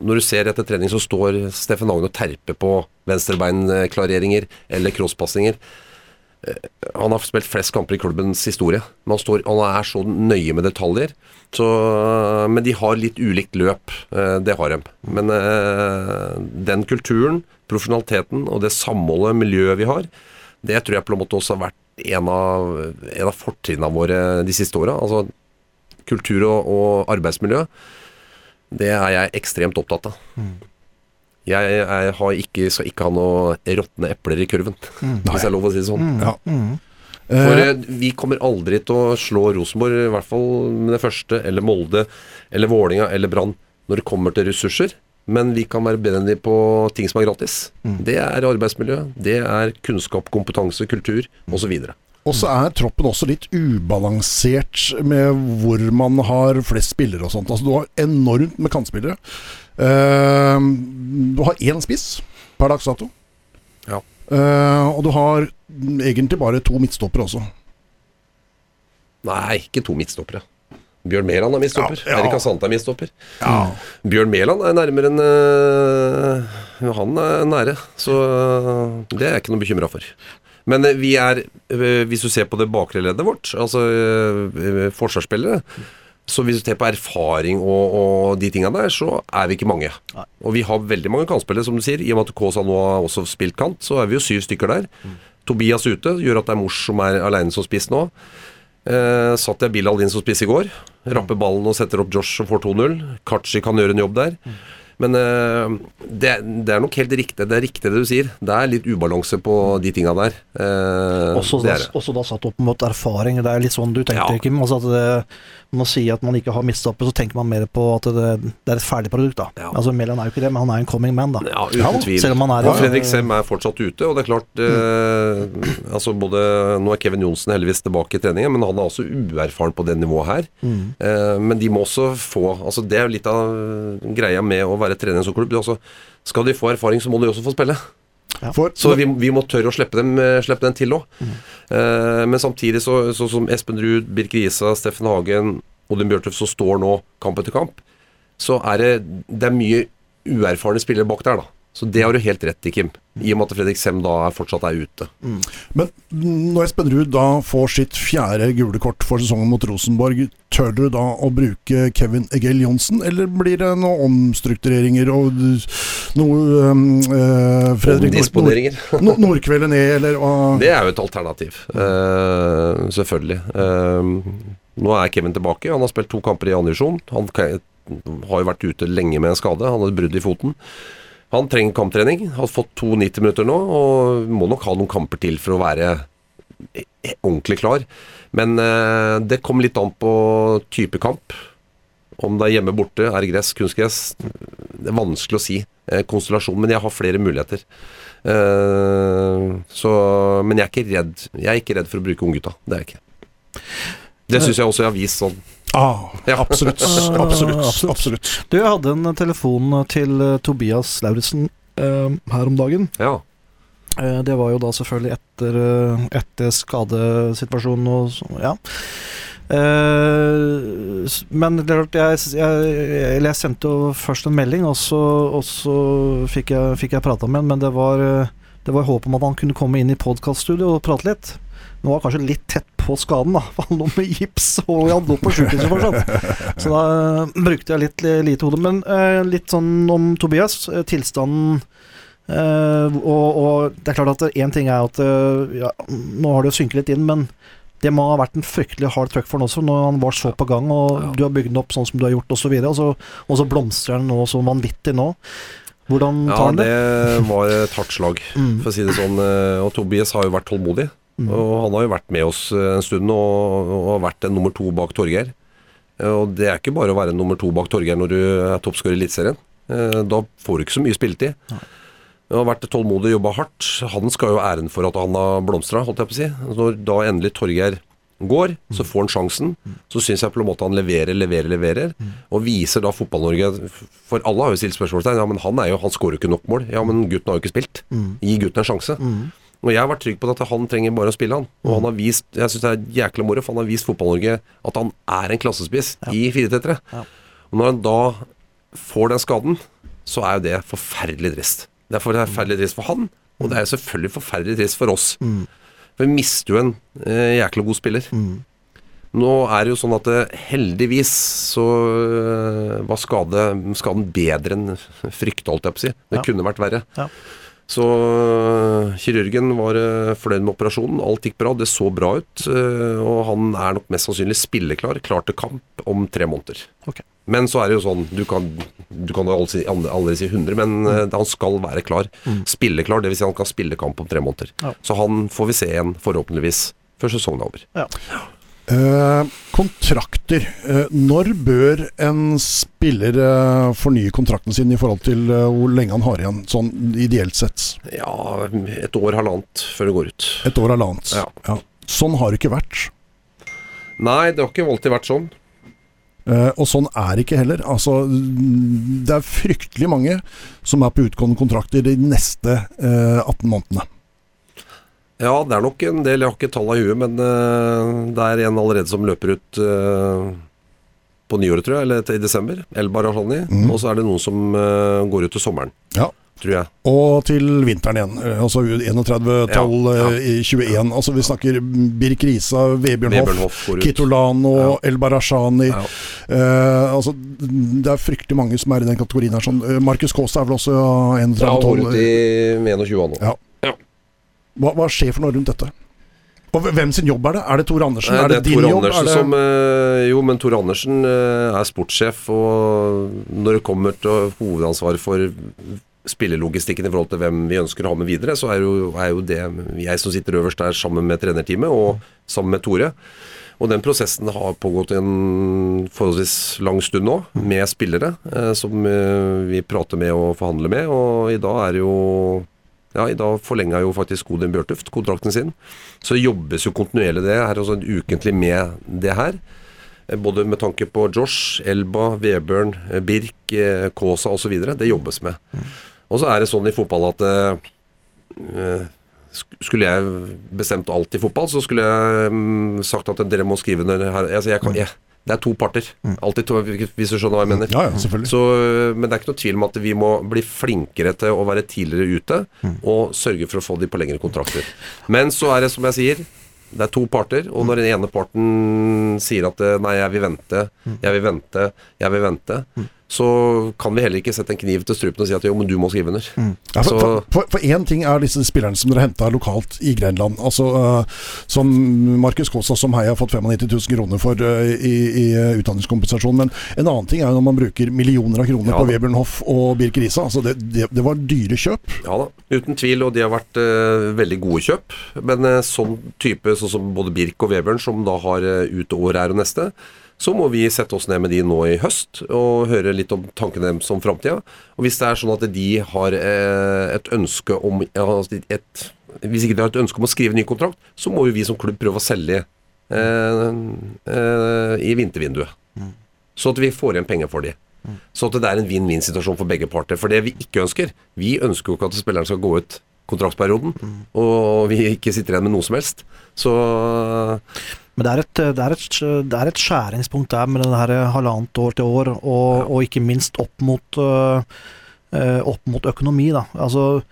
når du ser etter trening, så står Steffen Hagen og terper på venstrebeinklareringer eller crosspasninger. Eh, Han har spilt flest kamper i klubbens historie. Men han, står, han er så nøye med detaljer. Så, men de har litt ulikt løp. eh, Det har de. Men eh, den kulturen, profesjonaliteten og det samholdet, miljøet vi har, det tror jeg på en måte også har vært en av, en av fortrinnene våre de siste åra. Altså kultur og, og arbeidsmiljø. Det er jeg ekstremt opptatt av. Jeg, jeg har ikke, skal ikke ha noe råtne epler i kurven, hvis det er lov å si det sånn. Ja. For Eh, eh, vi kommer aldri til å slå Rosenborg, i hvert fall med det første, eller Molde, eller Vålinga eller Brann, når det kommer til ressurser. Men vi kan være bedre enn de på ting som er gratis. Det er arbeidsmiljø, det er kunnskap, kompetanse, kultur osv. Og så er troppen også litt ubalansert med hvor man har flest spillere og sånt. Altså Du har enormt med kantspillere. Uh, du har én spiss per dags dato. Ja. Uh, og du har egentlig bare to midtstoppere også. Nei, ikke to midtstoppere. Bjørn Mæland er midtstopper. Ja, ja. Erik Asante er midtstopper. Bjørn Mæland er nærmere enn uh, Han er nære, så øh, det er jeg ikke noe bekymra for. Men øh, vi er, øh, hvis du ser på det bakre leddet vårt, altså øh, forsvarsspillere så hvis du ser på erfaring og, og de tinga der, så er vi ikke mange. Og vi har veldig mange kantspillere, som du sier. I og med at Kaasa nå har også spilt kant, så er vi jo syv stykker der. Tobias ute gjør at det er Mors som er aleine som spiss nå. Eh, satt jeg Bilal inn som spiss i går. Rapper ballen og setter opp Josh som får 2-0. Kachi kan gjøre en jobb der. Men eh, det, det er nok helt riktig det er riktig det du sier. Det er litt ubalanse på de tinga der. Eh, Også, da, også da satt opp mot erfaring. Det er litt sånn du tenkte, Ja. Kim. Altså at det, man sier at man ikke har mistet så tenker man mer på at det, det er et ferdig produkt. da Ja. Altså Mæland er jo ikke det, men han er en coming man, da. Ja, uten tvil. selv om han er- ja, Fredrik Sem er fortsatt ute, og det er klart eh, Altså både Nå er Kevin Johnsen heldigvis tilbake i treningen, men han er også uerfaren på det nivået her. Mm. Eh, men de må også få Altså Det er jo litt av greia med å være trener i en sånn klubb. Altså, skal de få erfaring, så må de også få spille. For, Så vi, vi må tørre å slippe dem, eh, slippe dem til òg. men samtidig, så, så som Espen Ruud, Birk Risa, Steffen Hagen, Odin Bjørtuft som står nå kamp etter kamp, så er det, det er mye uerfarne spillere bak der, da. Så det har du helt rett i, Kim. I og med at Fredrik Sem da fortsatt er ute. Men når Espen Ruud da får sitt fjerde gule kort for sesongen mot Rosenborg, tør du da å bruke Kevin Egil Johnsen, eller blir det noen omstruktureringer og noe eh, Fredrik Nord, Disponeringer. Nord, Nordkveldet ned, eller hva? Det er jo et alternativ. Uh, selvfølgelig. Uh, nå er Kevin tilbake. Han har spilt to kamper i andre divisjon. Han har jo vært ute lenge med en skade. Han hadde brudd i foten. Han trenger kamptrening. Har fått to 90 minutter nå, og må nok ha noen kamper til for å være eh, ordentlig klar. Men eh, det kommer litt an på type kamp. Om det er hjemme borte, er det gress, kunstgress Det er vanskelig å si. Eh, konstellasjon. Men jeg har flere muligheter. Eh, så, men jeg er Jeg er ikke redd for å bruke unggutta. Det er jeg ikke. Det syns jeg også jeg har vist sånn. Ah, Ja. absolutt, Ah, absolutt, absolutt. absolutt. Du, jeg hadde en telefon til eh, Tobias Lauritzen eh, her om dagen. Ja. Eh, det var jo da selvfølgelig etter, etter skadesituasjonen og så, ja. Eh, men klart, jeg, jeg, jeg sendte jo først en melding, og så, og så fikk jeg, fikk jeg prata med han, men det var, det var håp om at han kunne komme inn i podkaststudio og prate litt. Nå var kanskje litt tett på skaden, da. for Han lå med gips og han lå på sjukehuset fortsatt. Så da eh, brukte jeg litt lite hode. Men eh, litt sånn om Tobias. eh, tilstanden eh, og, og det er klart at én ting er at eh, ja, Nå har det jo synket litt inn, men det må ha vært en fryktelig hard trøkk for han også, når han var så på gang, og Ja. du har bygd den opp sånn som du har gjort, osv. Og, så- og så blomstrer han nå så vanvittig nå. Hvordan tar ja, han det? det var et hardt slag, Mm. for å si det sånn. Eh, Og Tobias har jo vært tålmodig. Mm. Og han har jo vært med oss eh, en stund og, og har vært en nummer to bak Torgeir. Eh, Og det er ikke bare å være nummer to bak Torgeir når du er toppskårer i Eliteserien. Eh, Da får du ikke så mye spilletid. Han har vært tålmodig, jobba hardt. Han skal jo ha æren for at han har blomstra, holdt jeg på å si. Når da endelig Torgeir går, så får han sjansen. Så syns jeg på en måte han leverer, leverer, leverer. Og viser da Fotball-Norge For alle har jo stilt spørsmålstegn. Ja, men han er jo, han skårer jo ikke nok mål. Ja, men gutten har jo ikke spilt. Gi gutten en sjanse. Og jeg har vært trygg på at han trenger bare å spille, han. Og han har vist Jeg synes det er jækla moro, for han har vist Fotball-Norge at han er en klassespiss i 4-3-3. Ja. Og når han da får den skaden, så er jo det forferdelig trist. Det er forferdelig trist for han, og det er jo selvfølgelig forferdelig trist for oss. For vi mister jo en eh, jækla god spiller. Nå er det jo sånn at eh, heldigvis så eh, var skade, skaden bedre enn frykta, holdt jeg på å si. Det Ja. kunne vært verre. Ja. Så øh, kirurgen var øh, fornøyd med operasjonen. Alt gikk bra, det så bra ut. øh, og han er nok mest sannsynlig spilleklar, klar til kamp om tre måneder. Okay. Men så er det jo sånn, du kan, du kan si, aldri si 100, men mm. han skal være klar. Spilleklar, dvs. Si han kan spille kamp om tre måneder. Ja. Så han får vi se igjen, forhåpentligvis, før sesongen er over. Eh, kontrakter. Uh, når bør en spiller uh, fornye kontrakten sin i forhold til hvor lenge han har igjen, sånn ideelt sett? Ja, et år, halvannet før det går ut. Et år halvannet. Ja. Sånn har det ikke vært. Nei, det har ikke alltid vært sånn. Og sånn er det ikke heller. Altså, det er fryktelig mange som er på utgående kontrakter de neste eh, 18 månedene. Ja, det er nok en del. Jeg har ikke tallene i huet, men eh, det er en allerede som løper ut eh, på nyåret, tror jeg, eller til- i desember. El Barahani. Og så er det noen som eh, går ut til sommeren, Ja. tror jeg. Og til vinteren igjen. Altså 31-12 Ja, ja. i 21. Altså Vi snakker Birk Risa, Vebjørn Hoff, Vebjørn Hoff. Kitolano, Ja. El Barashani. Ja. Eh, altså, det er fryktelig mange som er i den kategorien her. Sånn. Markus Kaasa er vel også 31-12. Ja, han går i med 21 nå. Hva, hva skjer for noe rundt dette? Og hvem sin jobb er det? Er det Tor Andersen? Nei, er det, er din Tor jobb? Andersen Er det... som eh, Jo, men Tor Andersen eh, er sportssjef, og når det kommer til hovedansvaret for spillelogistikken i forhold til hvem vi ønsker å ha med videre, så er jo, er jo det jeg som sitter øverst der sammen med trenerteamet, og sammen med Tore. Og den prosessen har pågått en forholdsvis lang stund nå, med spillere eh, som eh, vi prater med og forhandler med. Og i dag er det jo Ja, i forlenga jo faktisk Odin Bjørtuft kontrakten sin. Så jobbes jo kontinuerlig det her, altså ukentlig med det her. Eh, Både med tanke på Josh, Elba, Vebjørn, eh, Birk, eh, Kaasa osv. Det jobbes med. Og så er det sånn i fotball at eh, skulle jeg bestemt alt i fotball, så skulle jeg mm, sagt at dere må skrive ned her altså jeg kan, jeg, Det er to parter. Alltid to, hvis du skjønner hva jeg mener. Ja, ja, selvfølgelig. Så, men det er ikke noe tvil om at vi må bli flinkere til å være tidligere ute og sørge for å få de på lengre kontrakter. Men så er det som jeg sier, det er to parter, og når den ene parten sier at eh, nei, jeg vil vente, jeg vil vente, jeg vil vente, så kan vi heller ikke sette en kniv til strupen og si at jo, men du må skrive under. Ja, for, én ting er disse spillerne som dere henta lokalt i Grenland. Altså, uh, som Markus Kaasa, som Heia har fått 95 000 kroner for uh, i, i uh, utdanningskompensasjon. Men en annen ting er jo når man bruker millioner av kroner Ja på da. Hoff og Birk Risa. Altså, det, det, det var dyre kjøp. Ja da, uten tvil, og de har vært veldig gode kjøp. Men sånn type, sånn som både Birk og Webern, som da har uh, ut året her og neste, så må vi sette oss ned med de nå i høst og høre litt om tankene deres om framtida. Og hvis det er sånn at de har eh, et ønske om altså et, Hvis ikke de har et ønske om å skrive ny kontrakt, så må jo vi som klubb prøve å selge eh, eh, i vintervinduet. Så at vi får igjen penger for de. Så at det er en vinn-vinn-situasjon for begge parter. For det vi ikke ønsker Vi ønsker jo ikke at spilleren skal gå ut kontraktsperioden, og vi ikke sitter igjen med noe som helst. Så Men det er, et, det, er et, det er et skjæringspunkt der med det her halvannet år til år, og, og ikke minst opp mot, øh, opp mot økonomi. Da. Altså,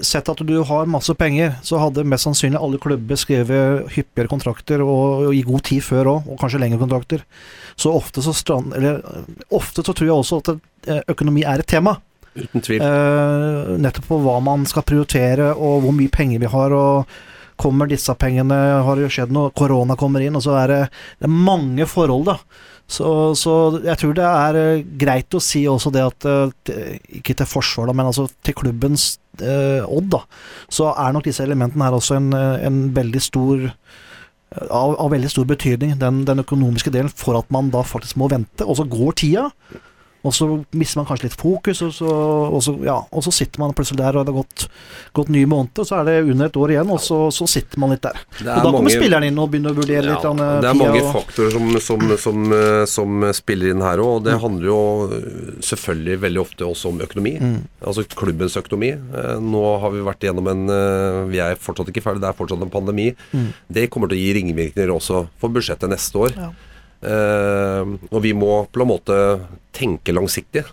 Sett at du har masse penger, så hadde mest sannsynlig alle klubber skrevet hyppigere kontrakter, og, og i god tid før òg, og kanskje lengre kontrakter. Så ofte så, strand, eller, ofte så tror jeg også at eh, økonomi er et tema. uten tvil. Uh, nettopp på hva man skal prioritere, og hvor mye penger vi har. og Kommer disse pengene, har det jo skjedd noe, korona kommer inn, og så er det, det er mange forhold, da. Så, så jeg tror det er eh, greit å si også det at eh, Ikke til forsvar, men altså til klubbens eh, odd, da. Så er nok disse elementene her også en, eh, en veldig stor av, av veldig stor betydning, den, den økonomiske delen, for at man da faktisk må vente. Og så går tida, og så mister man kanskje litt fokus, og så, og så, ja, og så sitter man plutselig der, og det har gått, gått nye måneder, og så er det under et år igjen, og så, så sitter man litt der. Og da kommer spilleren inn og begynner å vurdere. Ja, litt. eh, det er mange og- faktorer som, som, som, eh, som spiller inn her òg, og det handler jo eh, selvfølgelig veldig ofte også om økonomi. Altså klubbens økonomi. Eh, Nå har vi vært gjennom en Vi er fortsatt ikke ferdig, det er fortsatt en pandemi. Det kommer til å gi ringvirkninger også for budsjettet neste år. Ja. Eh, og vi må på en måte tenke langsiktig.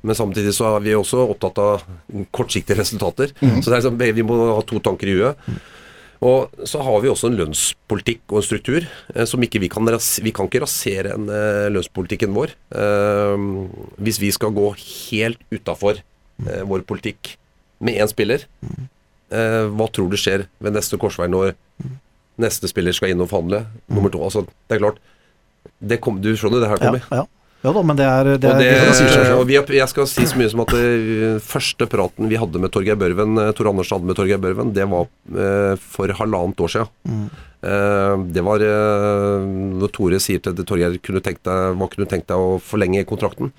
Men samtidig så er vi også opptatt av kortsiktige resultater. Så det er liksom, vi må ha to tanker i huet. Og så har vi også en lønnspolitikk og en struktur eh, som ikke vi kan rasere, Vi kan ikke rasere en, eh, lønnspolitikken vår. Eh, hvis vi skal gå helt utafor eh, vår politikk med én spiller, eh, hva tror du skjer ved neste korsvei når neste spiller skal inn og forhandle? Nummer to. Altså, det er klart kom, Du skjønner det her, Ja, ja. Ja da, men det er, det Og, er det, det sier og vi, jeg skal si så mye som at det første praten vi hadde med Torgeir Børven, eh, Tor Andersen hadde med Torgeir Børven, det var eh, for halvannet år siden. Mm. Eh, det var eh, når Tore sier til Torgeir kunne tenkt deg, hva kunne du tenkt deg å forlenge kontrakten.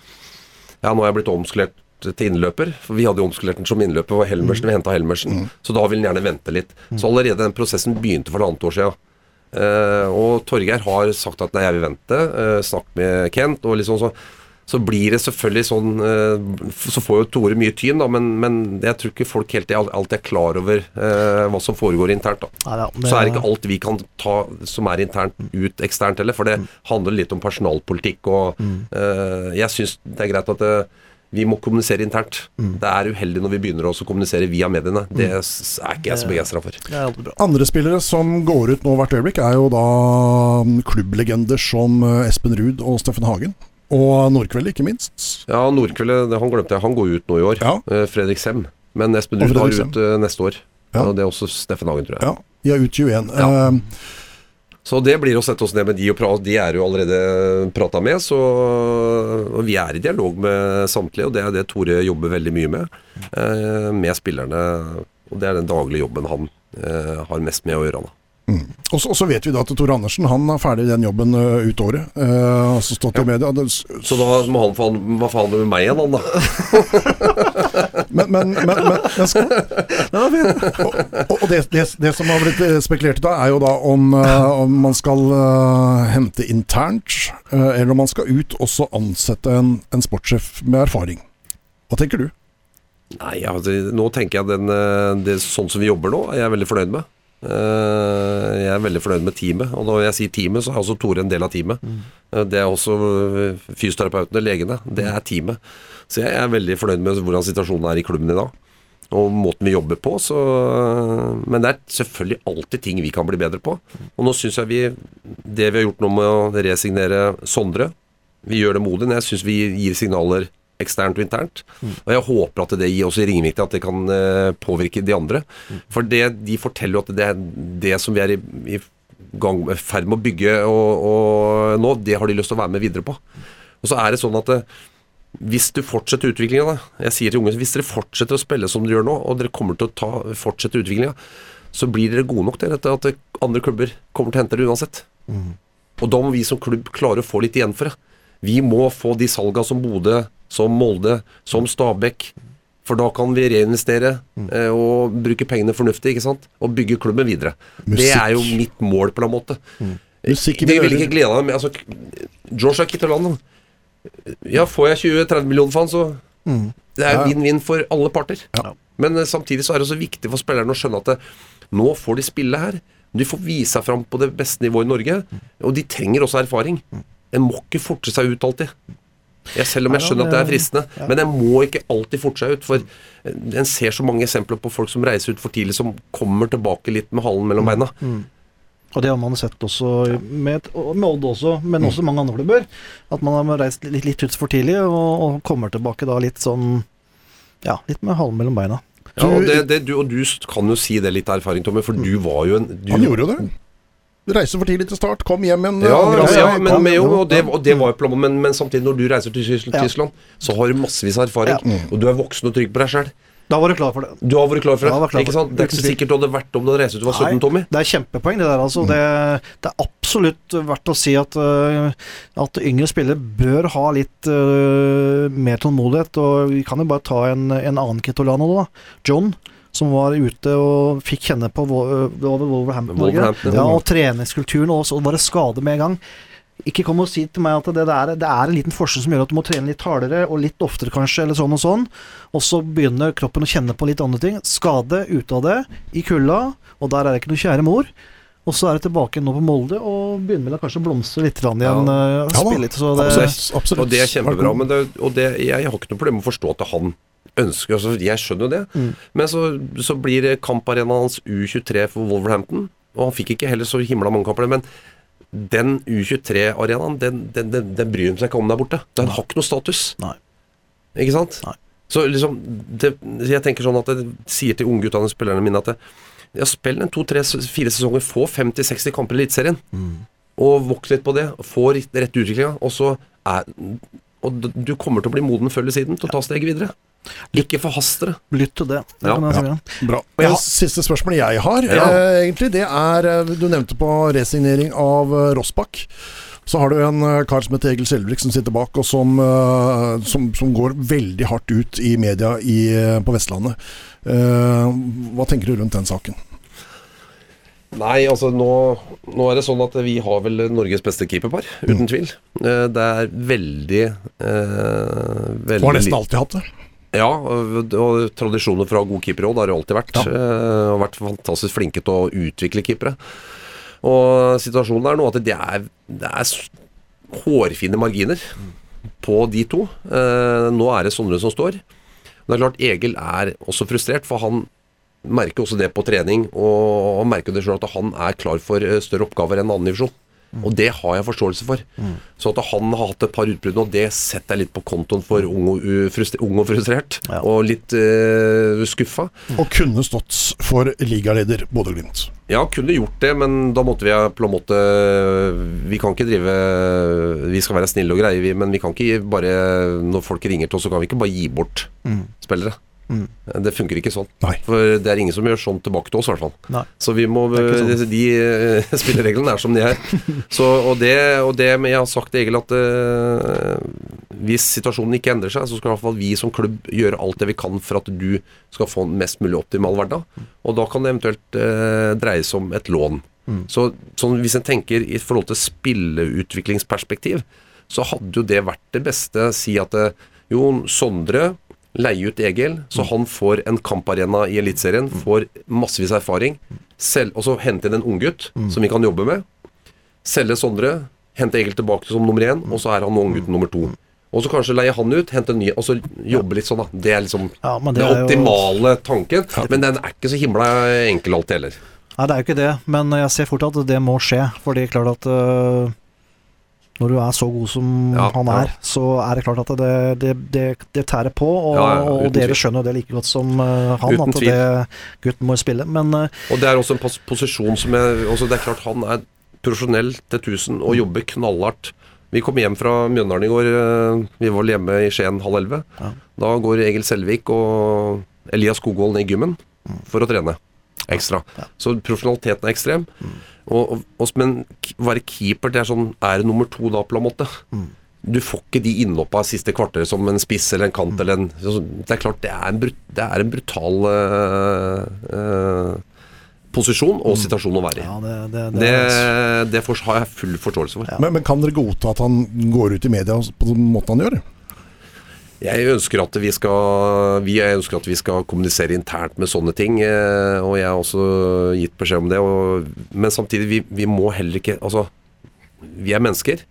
Ja, nå er jeg blitt omskulert til innløper, for vi hadde jo omskulert den som innløper, og Helmersen, vi henta Helmersen, så da ville han gjerne vente litt. Så allerede den prosessen begynte for halvannet år siden. Eh, og Torgeir har sagt at nei, jeg vil vente, uh, snakk med Kent, og liksom så så blir det selvfølgelig sånn eh, Så får jo Tore mye tyn, da, men, men jeg tror ikke folk helt alltid er klar over eh, hva som foregår internt. da Ja, ja, det- Så er det ikke alt vi kan ta som er internt, ut eksternt heller. For det handler litt om personalpolitikk, og eh, jeg syns det er greit at det, vi må kommunisere internt. Det er uheldig når vi begynner også å kommunisere via mediene. Det er ikke jeg så begeistra for. Andre spillere som går ut nå hvert øyeblikk, er jo da mm, klubblegender som eh, Espen Ruud og Steffen Hagen. Og Nordkveld, ikke minst. Ja, Nordkveldet, han glemte jeg. Han går ut nå i år. Ja. Eh, Fredrik Sem. Men Espen Ruud går ut eh, neste år. Ja. Og det er også Steffen Hagen, tror jeg. Ja, de er ut 21. Ja. Eh, Så det blir å sette oss ned med de og. De er jo allerede prata med, så vi er i dialog med samtlige, og det er det Tore jobber veldig mye med. Eh, med spillerne. Og det er den daglige jobben han eh, har mest med å gjøre. Da. Og, så, og så vet vi da at Tore Andersen han er ferdig den jobben uh, ut året. Uh, altså stått i media. Det, Så da må han faen, hva faen med meg igjen, han da? men, men, men, men, men skal, og, og det, det, det som har blitt eh, spekulert i da, er jo da om, uh, om man skal hente internt, eller om man skal ut og så ansette en, en sportssjef med erfaring. Hva tenker du? Nei, altså, nå tenker jeg den, det, sånn som vi jobber nå, er jeg veldig fornøyd med. Eh, jeg er veldig fornøyd med teamet. Og når jeg sier teamet, så er også Tore en del av teamet. Eh, Det er også eh, fysioterapeutene, legene. Det er teamet. Så jeg er veldig fornøyd med hvordan situasjonen er i klubben i dag. Og måten vi jobber på. Så, men det er selvfølgelig alltid ting vi kan bli bedre på. Og nå syns jeg vi Det vi har gjort nå med å resignere Sondre Vi gjør det modig. men Jeg syns vi gir signaler eksternt og internt. Og jeg håper at det gir også ringvirkninger, at det kan eh, påvirke de andre. For det, de forteller jo at det er det som vi er i, i gang med ferd med å bygge og, og nå, det har de lyst til å være med videre på. Og så er det sånn at eh, hvis du fortsetter utviklinga, Jeg sier til unge hvis dere fortsetter å spille som dere gjør nå, og dere kommer til å ta, fortsette utviklinga, så blir dere gode nok til at andre klubber kommer til å hente dere uansett. Og da må vi som klubb klare å få litt igjen for det. Vi må få de salga som Bodø, som Molde, som Stabæk. For da kan vi reinvestere eh, og bruke pengene fornuftig, ikke sant? Og bygge klubben videre. Det er jo mitt mål på en måte. Musikk Det vil ikke glede meg altså, Joshua Kitterland Ja, får jeg 20-30 millioner for han, så Det er Ja. vinn-vinn for alle parter. Ja. Men eh, samtidig så er det også viktig for spillerne å skjønne at det, nå får de spille her. De får vise seg fram på det beste nivået i Norge. Og de trenger også erfaring. En må ikke forte seg ut alltid. Jeg, selv om jeg skjønner at det er fristende. Men en må ikke alltid forte seg ut. For en ser så mange eksempler på folk som reiser ut for tidlig, som kommer tilbake litt med halen mellom beina. Og det har man sett også med, med Odd også, men også mange andre klubber. At man har reist litt, litt ut for tidlig og, og kommer tilbake da litt sånn Ja, litt med halen mellom beina. Ja, og, Du- det, det, du, og du kan jo si det litt av erfaring, Tommy, for du var jo en du, Han gjorde jo det. Reise for tidlig til start, kom hjem igjen. Ja, ja, ja men, men, jo, og, det, og det var jo planen, men, men samtidig, når du reiser til Tyskland, Ja. Så har du massevis av erfaring. Og du er voksen og trygg på deg sjøl. Da var du klar for det. Du har vært klar for det. Ja, klar ikke sant? det. Er ikke så sikkert du hadde vært om du hadde reist ut du var 17, Tommy. det er kjempepoeng, det der. Altså. Det, det er absolutt verdt å si at, uh, at yngre spillere bør ha litt uh, mer tålmodighet. Og vi kan jo bare ta en, en annen Ketolano, da. John. Som var ute og fikk kjenne på vel Wolverhampton. Wolverhampton, Ja, og treningskulturen, og så var det skade med en gang. Ikke kom og si til meg at det, der, er, det er en liten forskjell som gjør at du må trene litt hardere og litt oftere kanskje, eller sånn og sånn. Og så begynner kroppen å kjenne på litt andre ting. Skade ute av det, i kulda, og der er det ikke noe kjære mor. Og så er det tilbake nå på Molde og begynner vel kanskje å blomstre litt igjen. Ja. Ja spille litt, så det, absolutt, absolutt. Og det er kjempebra. Men det, og det, jeg har ikke noe problem med å forstå at han ønsker altså, Jeg skjønner jo det. Mm. Men så, så blir kamparenaen hans U23 for Wolverhampton. Og han fikk ikke heller så himla mange kamper. Men den U23-arenaen, den, den, den, den bryr de seg ikke om der borte. Den har ikke noe status. Nei. Ikke sant? Nei. Så liksom det, Jeg tenker sånn at jeg sier til ungguttene spillerne mine at ja, spill en to-tre-fire sesonger, få 50-60 kamper i Eliteserien. Mm. Og voks litt på det. Få rett rett utviklinga. Og så er Og du kommer til å bli moden før eller siden til å ta steget videre. Ikke forhast dere. Lytt til det. det Ja, si, ja. ja. Bra. Og jeg siste spørsmålet jeg har, Ja. eh, egentlig, det er eh, Du nevnte på resignering av eh, Rossbakk. Så har du en eh, kar som heter Egil Selvik som sitter bak, og som, som, som går veldig hardt ut i media i, på Vestlandet. Eh, hva tenker du rundt den saken? Nei, altså nå, nå er det sånn at vi har vel Norges beste keeperpar, uten tvil. Eh, Det er veldig eh, veldig Du har nesten alltid hatt det. Ja, og, og tradisjoner fra gode keepere òg, det har det alltid vært. Ja. Eh, og vært fantastisk flinke til å utvikle keepere. Og situasjonen er nå at det er, det er hårfine marginer på de to. Eh, nå er det Sondre som står. Det er klart Egil er også frustrert, for han merker også det på trening. Og merker det selv at han er klar for eh, større oppgaver enn annen divisjon. Og det har jeg forståelse for. Så at han har hatt et par utbrudd nå, det setter jeg litt på kontoen for ung og, ung og frustrert. Ja. Og litt uh, skuffa. Og kunne stått for ligaleder Bodø-Glimt. Ja, kunne gjort det, men da måtte vi på en måte Vi kan ikke drive Vi skal være snille og greie, vi, men vi kan ikke bare Når folk ringer til oss, så kan vi ikke bare gi bort spillere. Mm. Det funker ikke sånn. Nei. For det er ingen som gjør sånn tilbake til oss, i hvert fall. Så vi må ikke sånn. De de spillereglene er som de er. Så, og, det, og det Men jeg har sagt til Egil at uh, hvis situasjonen ikke endrer seg, så skal i hvert fall vi som klubb gjøre alt det vi kan for at du skal få en mest mulig optimal hverdag. Og da kan det eventuelt uh, dreie seg om et lån. Mm. Så sånn, hvis en tenker i forhold til spilleutviklingsperspektiv, så hadde jo det vært det beste. Si at uh, jo, Sondre leie ut Egil, så han får en kamparena i Eliteserien, får massevis av erfaring. Selv, og så hente inn en unggutt som vi kan jobbe med. Selge Sondre, hente Egil tilbake som nummer én, og så er han unggutten nummer to. Og så kanskje leie han ut, hente en ny, og så jobbe litt sånn, da. Det er liksom Ja, det den er jo- optimale Ja. Men den er ikke så himla enkel alltid heller. Nei, det er jo ikke det, men jeg ser fort at det må skje. Fordi klart at øh, når du er så god som Ja, han ja. er, så er det klart at det, det, det, det tærer på. Og, Ja, ja, og dere tvil. skjønner det like godt som uh, han, Uten at det, gutten må spille. Men uh, Og det er også en pos posisjon som jeg også, Det er klart han er profesjonell til 1000 og jobber knallhardt. Vi kom hjem fra Mjøndalen i går. eh, Vi var hjemme i Skien halv elleve. Ja. Da går Egil Selvik og Elias Skogvold ned i gymmen for å trene ekstra. Ja. Så profesjonaliteten er ekstrem. Og, og, og, men være keeper, det er sånn Er det nummer to da, på en måte? Du får ikke de innhoppa siste kvarteret som en spiss eller en kant eller en Det er klart, det er en, brut, det er en brutal uh, uh, posisjon og situasjon å være i. ja, det, det, det, Det, det for, har jeg full forståelse for. Ja. Men, men kan dere godta at han går ut i media på den måten han gjør? Jeg ønsker at vi skal Vi ønsker at vi skal kommunisere internt med sånne ting. eh, Og jeg har også gitt beskjed om det. Og, men samtidig, vi, vi må heller ikke Altså, vi er mennesker.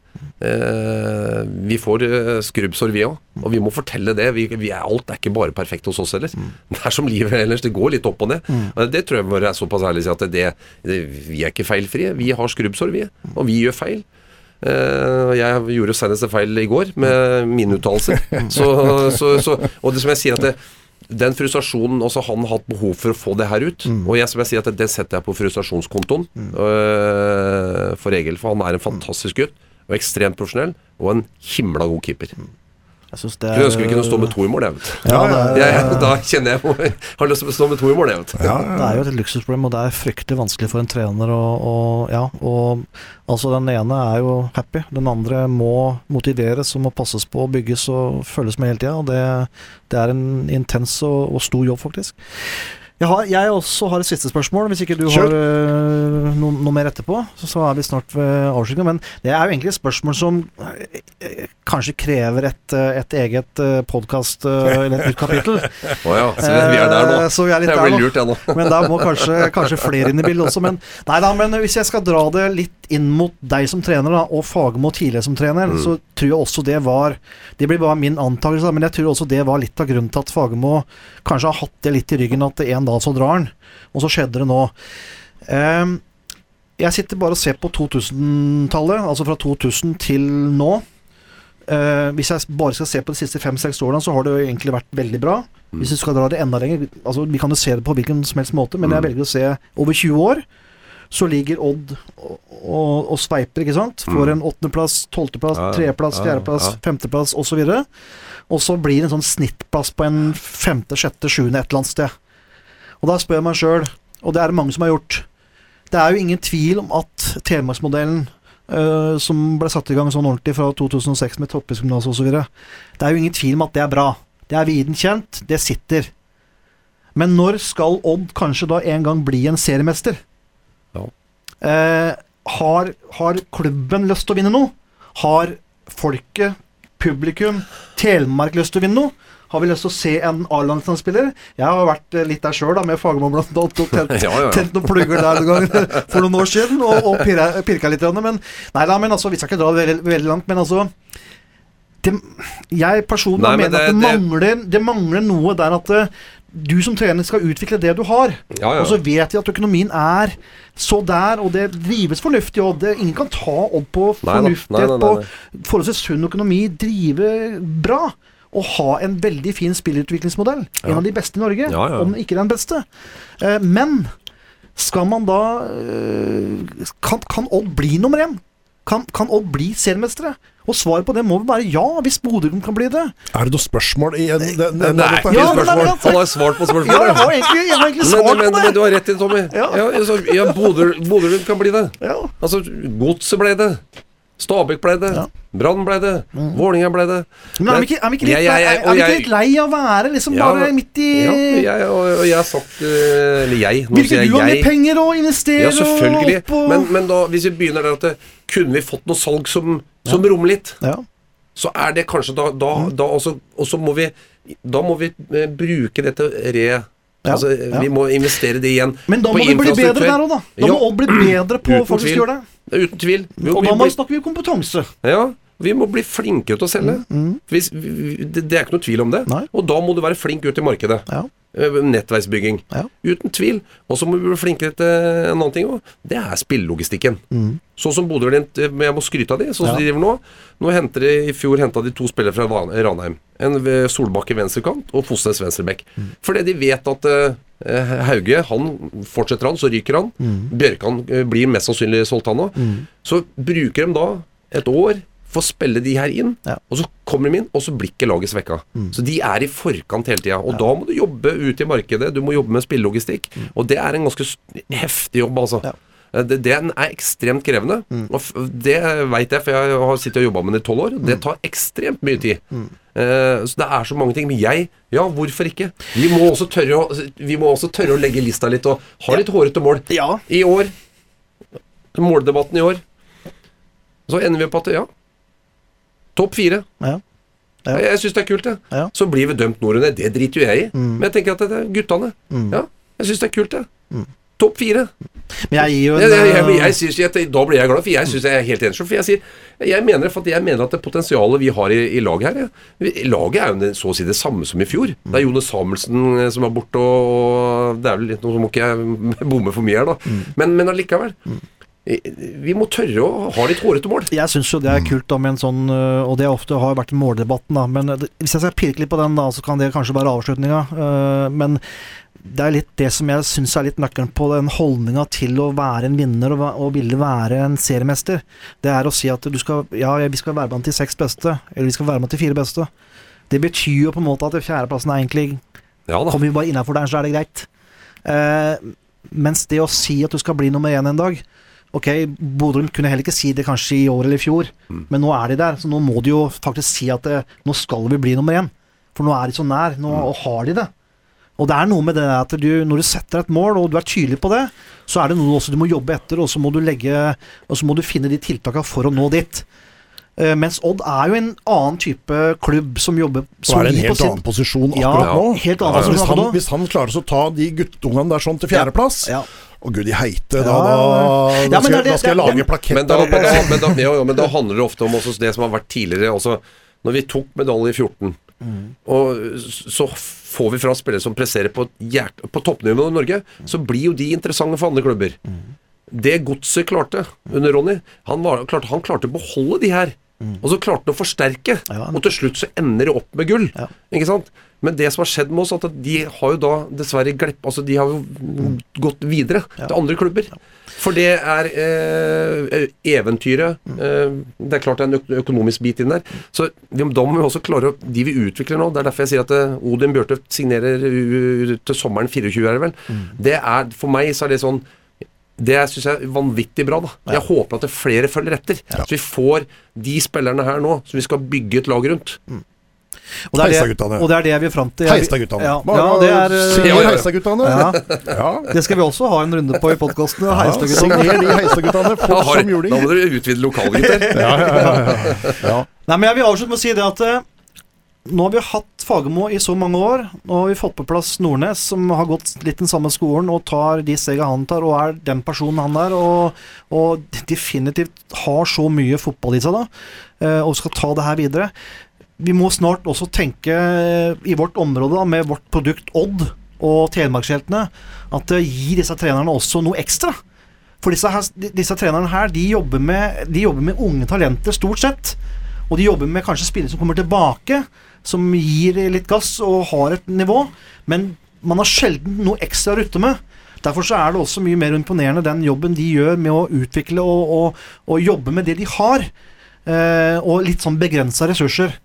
Eh, vi får eh, skrubbsår, vi òg. Og vi må fortelle det. Vi, vi er, alt er ikke bare perfekt hos oss heller. Det er som livet ellers. Det går litt opp og ned. Og Det tror jeg må være såpass ærlig å si at det, det, vi er ikke feilfrie. Vi har skrubbsår, vi. Og vi gjør feil. Eh, jeg gjorde senest en feil i går med mine uttalelser. Så, så, så, og det som jeg sier at det, den frustrasjonen også Han har hatt behov for å få det her ut. Og jeg, som jeg sier at det setter jeg på frustrasjonskontoen øh, for Egil. For han er en fantastisk gutt. Og ekstremt profesjonell. Og en himla god keeper. Jeg synes det Jeg ønsker ikke å stå med to i mål, jeg, vet. Ja, er, Jeg, da kjenner jeg jeg har lyst til å stå med to i mål, jeg, vet du. Ja, Det er jo et luksusproblem, og det er fryktelig vanskelig for en trener å og, Ja, og altså den ene er jo happy, den andre må motiveres og må passes på og bygges og følges med hele tida. Det, det er en intens og, og stor jobb, faktisk. Jeg, har, jeg også har et siste spørsmål, hvis ikke du sure. har uh, noe, noe mer etterpå. Så, så er vi snart ved avslutningen. Men det er jo egentlig et spørsmål som øh, kanskje krever et, et eget podkast eller et nytt kapittel. Å ja, så vi er der nå. Eh, Så vi er litt Jeg der blir lurt, jeg nå. Men da må kanskje, kanskje flere inn i bildet også. Men, nei da, men hvis jeg skal dra det litt inn mot deg som trener, da, og Fagermo tidligere som trener, så tror jeg også det var Det blir bare min antakelse, men jeg tror også det var litt av grunnen til at Fagermo kanskje har hatt det litt i ryggen at en dag så drar han. Og så skjedde det nå. Um, jeg sitter bare og ser på 2000-tallet, altså fra 2000 til nå. Uh, hvis jeg bare skal se på de siste fem-seks årene, så har det jo egentlig vært veldig bra. Hvis vi skal dra det enda lenger altså Vi kan jo se det på hvilken som helst måte, men jeg Mm. velger å se over 20 år. Så ligger Odd og, og, og sveiper, ikke sant. Får en åttendeplass, tolvteplass, Mm. Tredjeplass, fjerdeplass, femteplass osv. Og så blir det en sånn snittplass på en femte, sjette, sjuende et eller annet sted. Og da spør jeg meg sjøl, og det er det mange som har gjort Det er jo ingen tvil om at Telemarksmodellen, øh, som ble satt i gang sånn ordentlig fra 2006 med Toppidrettsgymnaset osv., det er jo ingen tvil om at det er bra. Det er viden kjent, det sitter. Men når skal Odd kanskje da en gang bli en seriemester? Eh, har, har klubben lyst til å vinne noe? Har folket, publikum, Telemark lyst til å vinne noe? Har vi lyst til å se en A-landslagsspiller? Jeg har vært eh, litt der sjøl, med Fagermo blant annet, og tent, Ja, ja, ja. tent noen plugger der noen gang for noen år siden, og, og pirka, pirka litt. Men, nei da, men altså, vi skal ikke dra det veldig, veldig langt, men altså det, Jeg personlig Nei, men mener at det- det, det- mangler, det mangler noe der at eh, du som trener skal utvikle det du har. Ja, ja. Og så vet vi at økonomien er så der, og det drives fornuftig og Det- Ingen kan ta Odd på fornuftighet, på forholdsvis sunn økonomi, drive bra. Og ha en veldig fin spillutviklingsmodell. En av de beste i Norge, Ja, ja. om ikke den beste. Eh, men skal man da eh, kan, kan Odd bli nummer én? Kan, kan Odd bli seriemestere? Og svaret på det må vel være ja, hvis Bodø-Glimt kan bli det. Er det noe spørsmål i en, den, Det den, er ikke Ja, men det spørsmål. Han har svart på Ja, jeg har egentlig, jeg har egentlig svart men, på men du har rett i det, Tommy. Ja. Ja, altså, ja, Bodø Bodø kan bli det. Ja. Altså, Godset ble det. Stabæk ble det. Ja. Brann ble det. Vålinga ble det. Men er vi ikke, er vi ikke, litt, Jeg- jeg- jeg- er, er vi ikke litt lei av å være liksom Ja, bare midt i Ja, jeg, og, og jeg har sagt eh, Eller jeg. Nå Vil ikke sier du ha jeg mer penger og investere Ja, selvfølgelig. opp og Men, men da, hvis vi begynner der at det, kunne vi fått noe salg som, som rommer litt, ja. så er det kanskje da, da, Mm. da også, Og så må vi Da må vi eh, bruke det til re... Ja, Altså, ja. Vi må investere det igjen. Men da må vi bli bedre der òg, da. Da Ja. må bli bedre på å Uten faktisk tvil. gjøre det. Det er Uten tvil. Vi, Og da snakker vi kompetanse. ja, vi må bli flinkere til å selge. Hvis, det, det er ikke noe tvil om det. Mm. Nei. Og da må du være flink ut i markedet. Ja. Eh, Nettverksbygging. Ja. Uten tvil. Og så må vi bli flinkere til en annen ting òg. Det er spillelogistikken. Sånn som Bodø-Glimt eh, Jeg må skryte av de, sånn som Mm. Ja. de driver nå. Nå henter de, I fjor henta de to spillere fra Ranheim. En ved Solbakke venstrekant og Fosnes venstrebekk. Mm. Fordi de vet at eh, Hauge, han fortsetter han, så ryker han. Mm. Bjørkan eh, blir mest sannsynlig solgt, han òg. Så bruker de da et år for å spille de her inn, Ja. Mm. og så kommer de inn, og så blir ikke laget svekka. Så de er i forkant hele tida. Og da må du jobbe ute i markedet, du må jobbe med spillelogistikk. Og det er en ganske heftig jobb, altså. Mm. Ja. Mm. Eh, Det, den er ekstremt krevende. Og det veit jeg, for jeg har sittet og jobba med den i tolv år. Mm. Det tar ekstremt mye tid. Eh, så det er så mange ting. Men jeg, ja, hvorfor ikke? Vi må også tørre å, vi må også tørre å legge lista litt og ha litt hårete mål. Ja. I år, måldebatten i år, så ender vi på at ja, topp fire. Ja. Ja. Jeg, jeg syns det er kult, det. Ja. Så blir vi dømt nordene. Det driter jo jeg i. Men jeg tenker at det er guttene. Mm. Ja, jeg syns det er kult, det. Topp fire. Men jeg gir jo en Jeg, jeg, jeg, eh, jeg synes jeg, da blir jeg glad, for jeg synes jeg er helt enig. For jeg sier Jeg mener, for jeg mener at det potensialet vi har i, i laget her vi- Laget er jo så å si det samme som i fjor. Det er Jone Samuelsen eh, som er borte, og, og det er vel litt Nå må ikke jeg bomme for mye her, da. Men, men allikevel. I- Vi må tørre å ha litt hårete mål. Jeg syns jo det er kult om en sånn øh, Og det ofte har vært måldebatten, da. Men hvis jeg skal pirke litt på den, da, så kan det kanskje være avslutninga. men det er litt det som jeg syns er litt nøkkelen på den holdninga til å være en vinner og, og ville være en seriemester. Det er å si at du skal Ja, vi skal være blant de seks beste, eller vi skal være blant de fire beste. Det betyr jo på en måte at fjerdeplassen er egentlig Ja. Kommer vi bare innafor der, så er det greit. Eh, mens det å si at du skal bli nummer én en dag Ok, Bodø kunne heller ikke si det kanskje i år eller i fjor, men nå er de der. Så nå må de jo faktisk si at det, nå skal vi bli nummer én. For nå er de så nær. Nå og har de det. Og det er noe med det at du, når du setter et mål, og du er tydelig på det, så er det noe også du må jobbe etter, og så må du legge Og så må du finne de tiltakene for å nå dit. Uh, mens Odd er jo en annen type klubb som jobber Så er det en helt annen posisjon Ja, nå. helt annen altså, hvis, han, akkurat hvis han klarer å ta de guttungene der sånn til fjerdeplass Å gud i heite, da, da, ja, ja. da, Ja, skal, det da skal jeg lage det- plakett Men da, men, men, men handler det ofte om også det som har vært tidligere. Også, når vi tok medalje i 14, og så får vi fra spillere som presserer på, på toppnivå i Norge, så blir jo de interessante for andre klubber. Det godset klarte under Ronny, han, var, klarte, han klarte å beholde de her. Og så klarte han å forsterke. Ja. Og til slutt så ender det opp med gull. Ja. Ikke sant? Men det som har skjedd med oss, at de har jo da dessverre glepp Altså, de har jo gått videre til andre klubber. For det er eh, eventyret eh, Det er klart det er en øk- økonomisk bit inn der. Så vi, da må vi også klare å De vi utvikler nå, det er derfor jeg sier at uh, Odin Bjørtøft signerer uh, til sommeren 24, er det vel. Det er, For meg så er det sånn det syns jeg er vanvittig bra. da Jeg håper at det flere følger etter. Så vi får de spillerne her nå som vi skal bygge et lag rundt. Og det er det, og det er det vi er fram til. Heistadguttene. Ja, ja, det er eh, signer Ja. Heistadguttene. Det skal vi også ha en runde på i podkasten. Ja. Signer de Heistadguttene Da, fort som da må dere utvide lokalet, gutter. Ja, ja, ja, ja. ja. Nei, men Jeg vil avslutte med å si det at eh, nå har vi hatt Fagermo i så mange år. Nå har vi fått på plass Nordnes, som har gått litt den samme skolen og tar de stegene han tar, og er den personen han er. Og, og definitivt har så mye fotball i seg da, eh, og skal ta det her videre. Vi må snart også tenke eh, i vårt område da, med vårt produkt Odd og Telemarksheltene, at det gir disse trenerne også noe ekstra. For disse, her, disse trenerne her, de jobber, med, de jobber med unge talenter stort sett. Og de jobber med kanskje spillere som kommer tilbake, som gir litt gass og har et nivå. Men man har sjelden noe ekstra å rutte med. Derfor så er det også mye mer imponerende den jobben de gjør med å utvikle og, og, og jobbe med det de har. Eh, og litt sånn begrensa ressurser.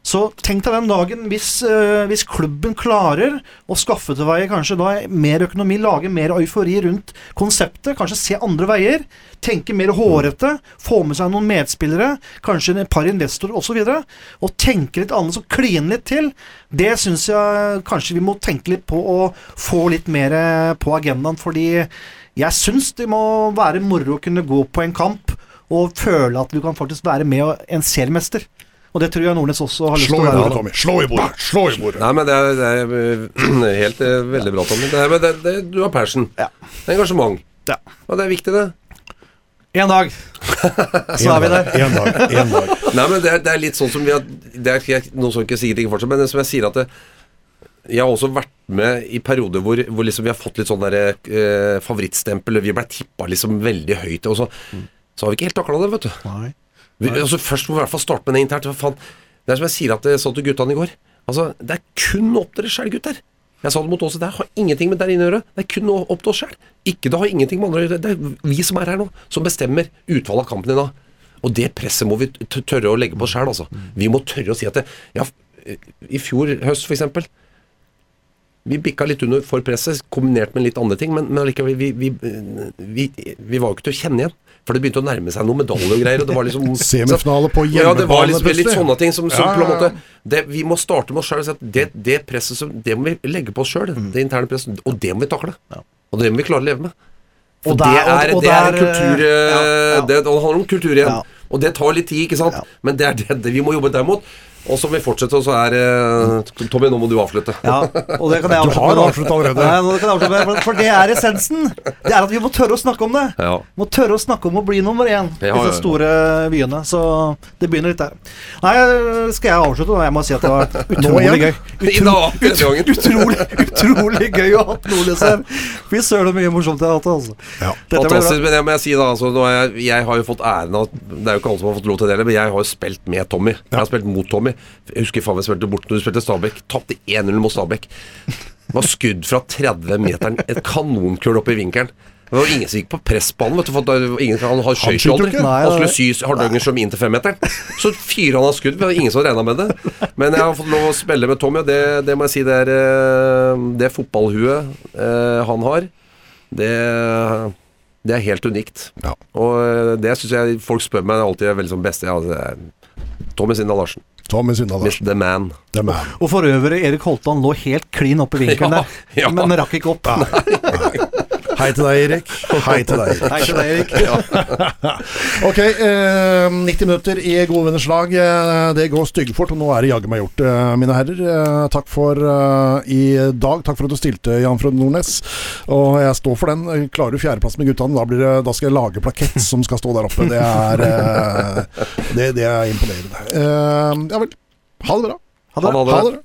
Så tenk deg den dagen hvis, eh, hvis klubben klarer å skaffe til veie kanskje da mer økonomi, lage mer eufori rundt konseptet, kanskje se andre veier, tenke mer hårete, få med seg noen medspillere, kanskje et par investorer osv., og, og tenke litt annerledes og kline litt til, det syns jeg kanskje vi må tenke litt på å få litt mer eh, på agendaen, fordi jeg syns det må være moro å kunne gå på en kamp og føle at du kan faktisk være med en seriemester. Og det tror jeg Nordnes også har lyst til å være. Tommy. Slå i bordet. Slå i bordet. Nei, men det er, det er helt helt er veldig bra, Tommy. Det er, men det, det, du har passion. Ja. Engasjement. Ja. Og det er viktig, det. En dag, så er vi der. En dag. En dag. Nei, men det er, det er litt sånn som vi har Det er jeg, noe som ikke sier ting fortsatt, men det som jeg sier at det, jeg har også vært med i perioder hvor, hvor liksom vi har fått litt sånn der, eh, favorittstempel. Vi blei tippa liksom veldig høyt, og så, så har vi ikke helt takla det, vet du. Nei. Vi, altså Først må vi i hvert fall starte med det internt. Faen, det er som jeg sier at jeg sa til guttene i går. Altså, Det er kun opp til dere sjæl, gutter. Jeg sa det mot Åse. Det har ingenting med der inne å gjøre. Det er kun opp til oss sjæl. Ikke det har ingenting med andre å gjøre. Det er vi som er her nå, som bestemmer utfallet av kampen i dag. Og det presset må vi tørre å legge på oss sjæl, altså. Vi må tørre å si at det, Ja, i fjor høst, for eksempel. Vi bikka litt under for presset, kombinert med litt andre ting, men, men allikevel, vi, vi, vi, vi var jo ikke til å kjenne igjen. For det begynte å nærme seg noen medaljer og greier. Og det var liksom Semifinale på Ja, det var hjemmebane, liksom litt sånne ting som, som Ja, på en ja, ja. måte det, Vi må starte med oss sjøl det, det presset som, Det må vi legge på oss sjøl, Mm. det interne presset. Og det må vi takle. Og det må vi klare å leve med. For Og der- det, er, og- og det er kultur eh, eh, ja, ja. Det, det handler om kultur igjen. Ja. Og det tar litt tid, ikke sant. Ja. Men det er det, det vi må jobbe derimot. Og så må vi fortsette, og så er eh, Tommy, nå må du avslutte. Ja, og det kan jeg Du avslutte har med nå. avsluttet allerede. Nei, nå kan jeg avslutte med, for- det er essensen. Det er at vi må tørre å snakke om det. Ja. Må tørre å snakke om å bli nummer én i Ja, ja, disse store byene. Så det begynner litt der. Nei, skal jeg avslutte? da? Jeg må si at det var utrolig gøy. Utro, denne. Utrolig, utrolig gøy å ha hatt Nordnes liksom. Fy søren, så mye morsomt jeg har hatt. Altså. Ja. Fantastisk, men jeg må si da altså, nå jeg, jeg har jo fått æren av Det er jo ikke alle som har fått lov til det, men jeg har jo spilt med Tommy. Jeg har spilt mot Tommy. Jeg husker faen jeg spilte bort når du spilte Stabæk. Tapte 1-0 mot Stabæk. Det var skudd fra 30 meter, et kanonkull opp i vinkelen. Det var ingen som gikk på pressbanen. Vet du, for ingen, han har skøyt skyter aldri. Nei, Han skulle sy Hardangerstrøm inn til femmeteren. Så fyrer han av skudd. Det var ingen som regna med det. Men jeg har fått lov å spille med Tommy, og det, det må jeg si det er eh, Det fotballhuet eh, han har, det, det er helt unikt. Ja. Og eh, det syns jeg folk spør meg alltid er veldig som beste. Ja, det Tommy Sindal Larsen. Tommy Syndal Larsen. The man. The man. Og for øvrig, Erik Holtan lå helt klin opp i vinkelen Ja, der, ja. men rakk ikke opp. Hei til deg, Erik. Hei til deg, Erik. Hei til deg, Erik. Ok, eh, 90 minutter i gode venners lag. Eh, det går styggfort, og nå er det jaggu meg gjort, eh, mine herrer. Eh, takk for uh, i dag. Takk for at du stilte, Jan Frode Nordnes. Og jeg står for den. Klarer du fjerdeplass med guttene, da, blir det, da skal jeg lage plakett som skal stå der oppe. Det er, uh, det, det er imponerende. Uh, ja vel. Ha det bra. Ha det. Ha det.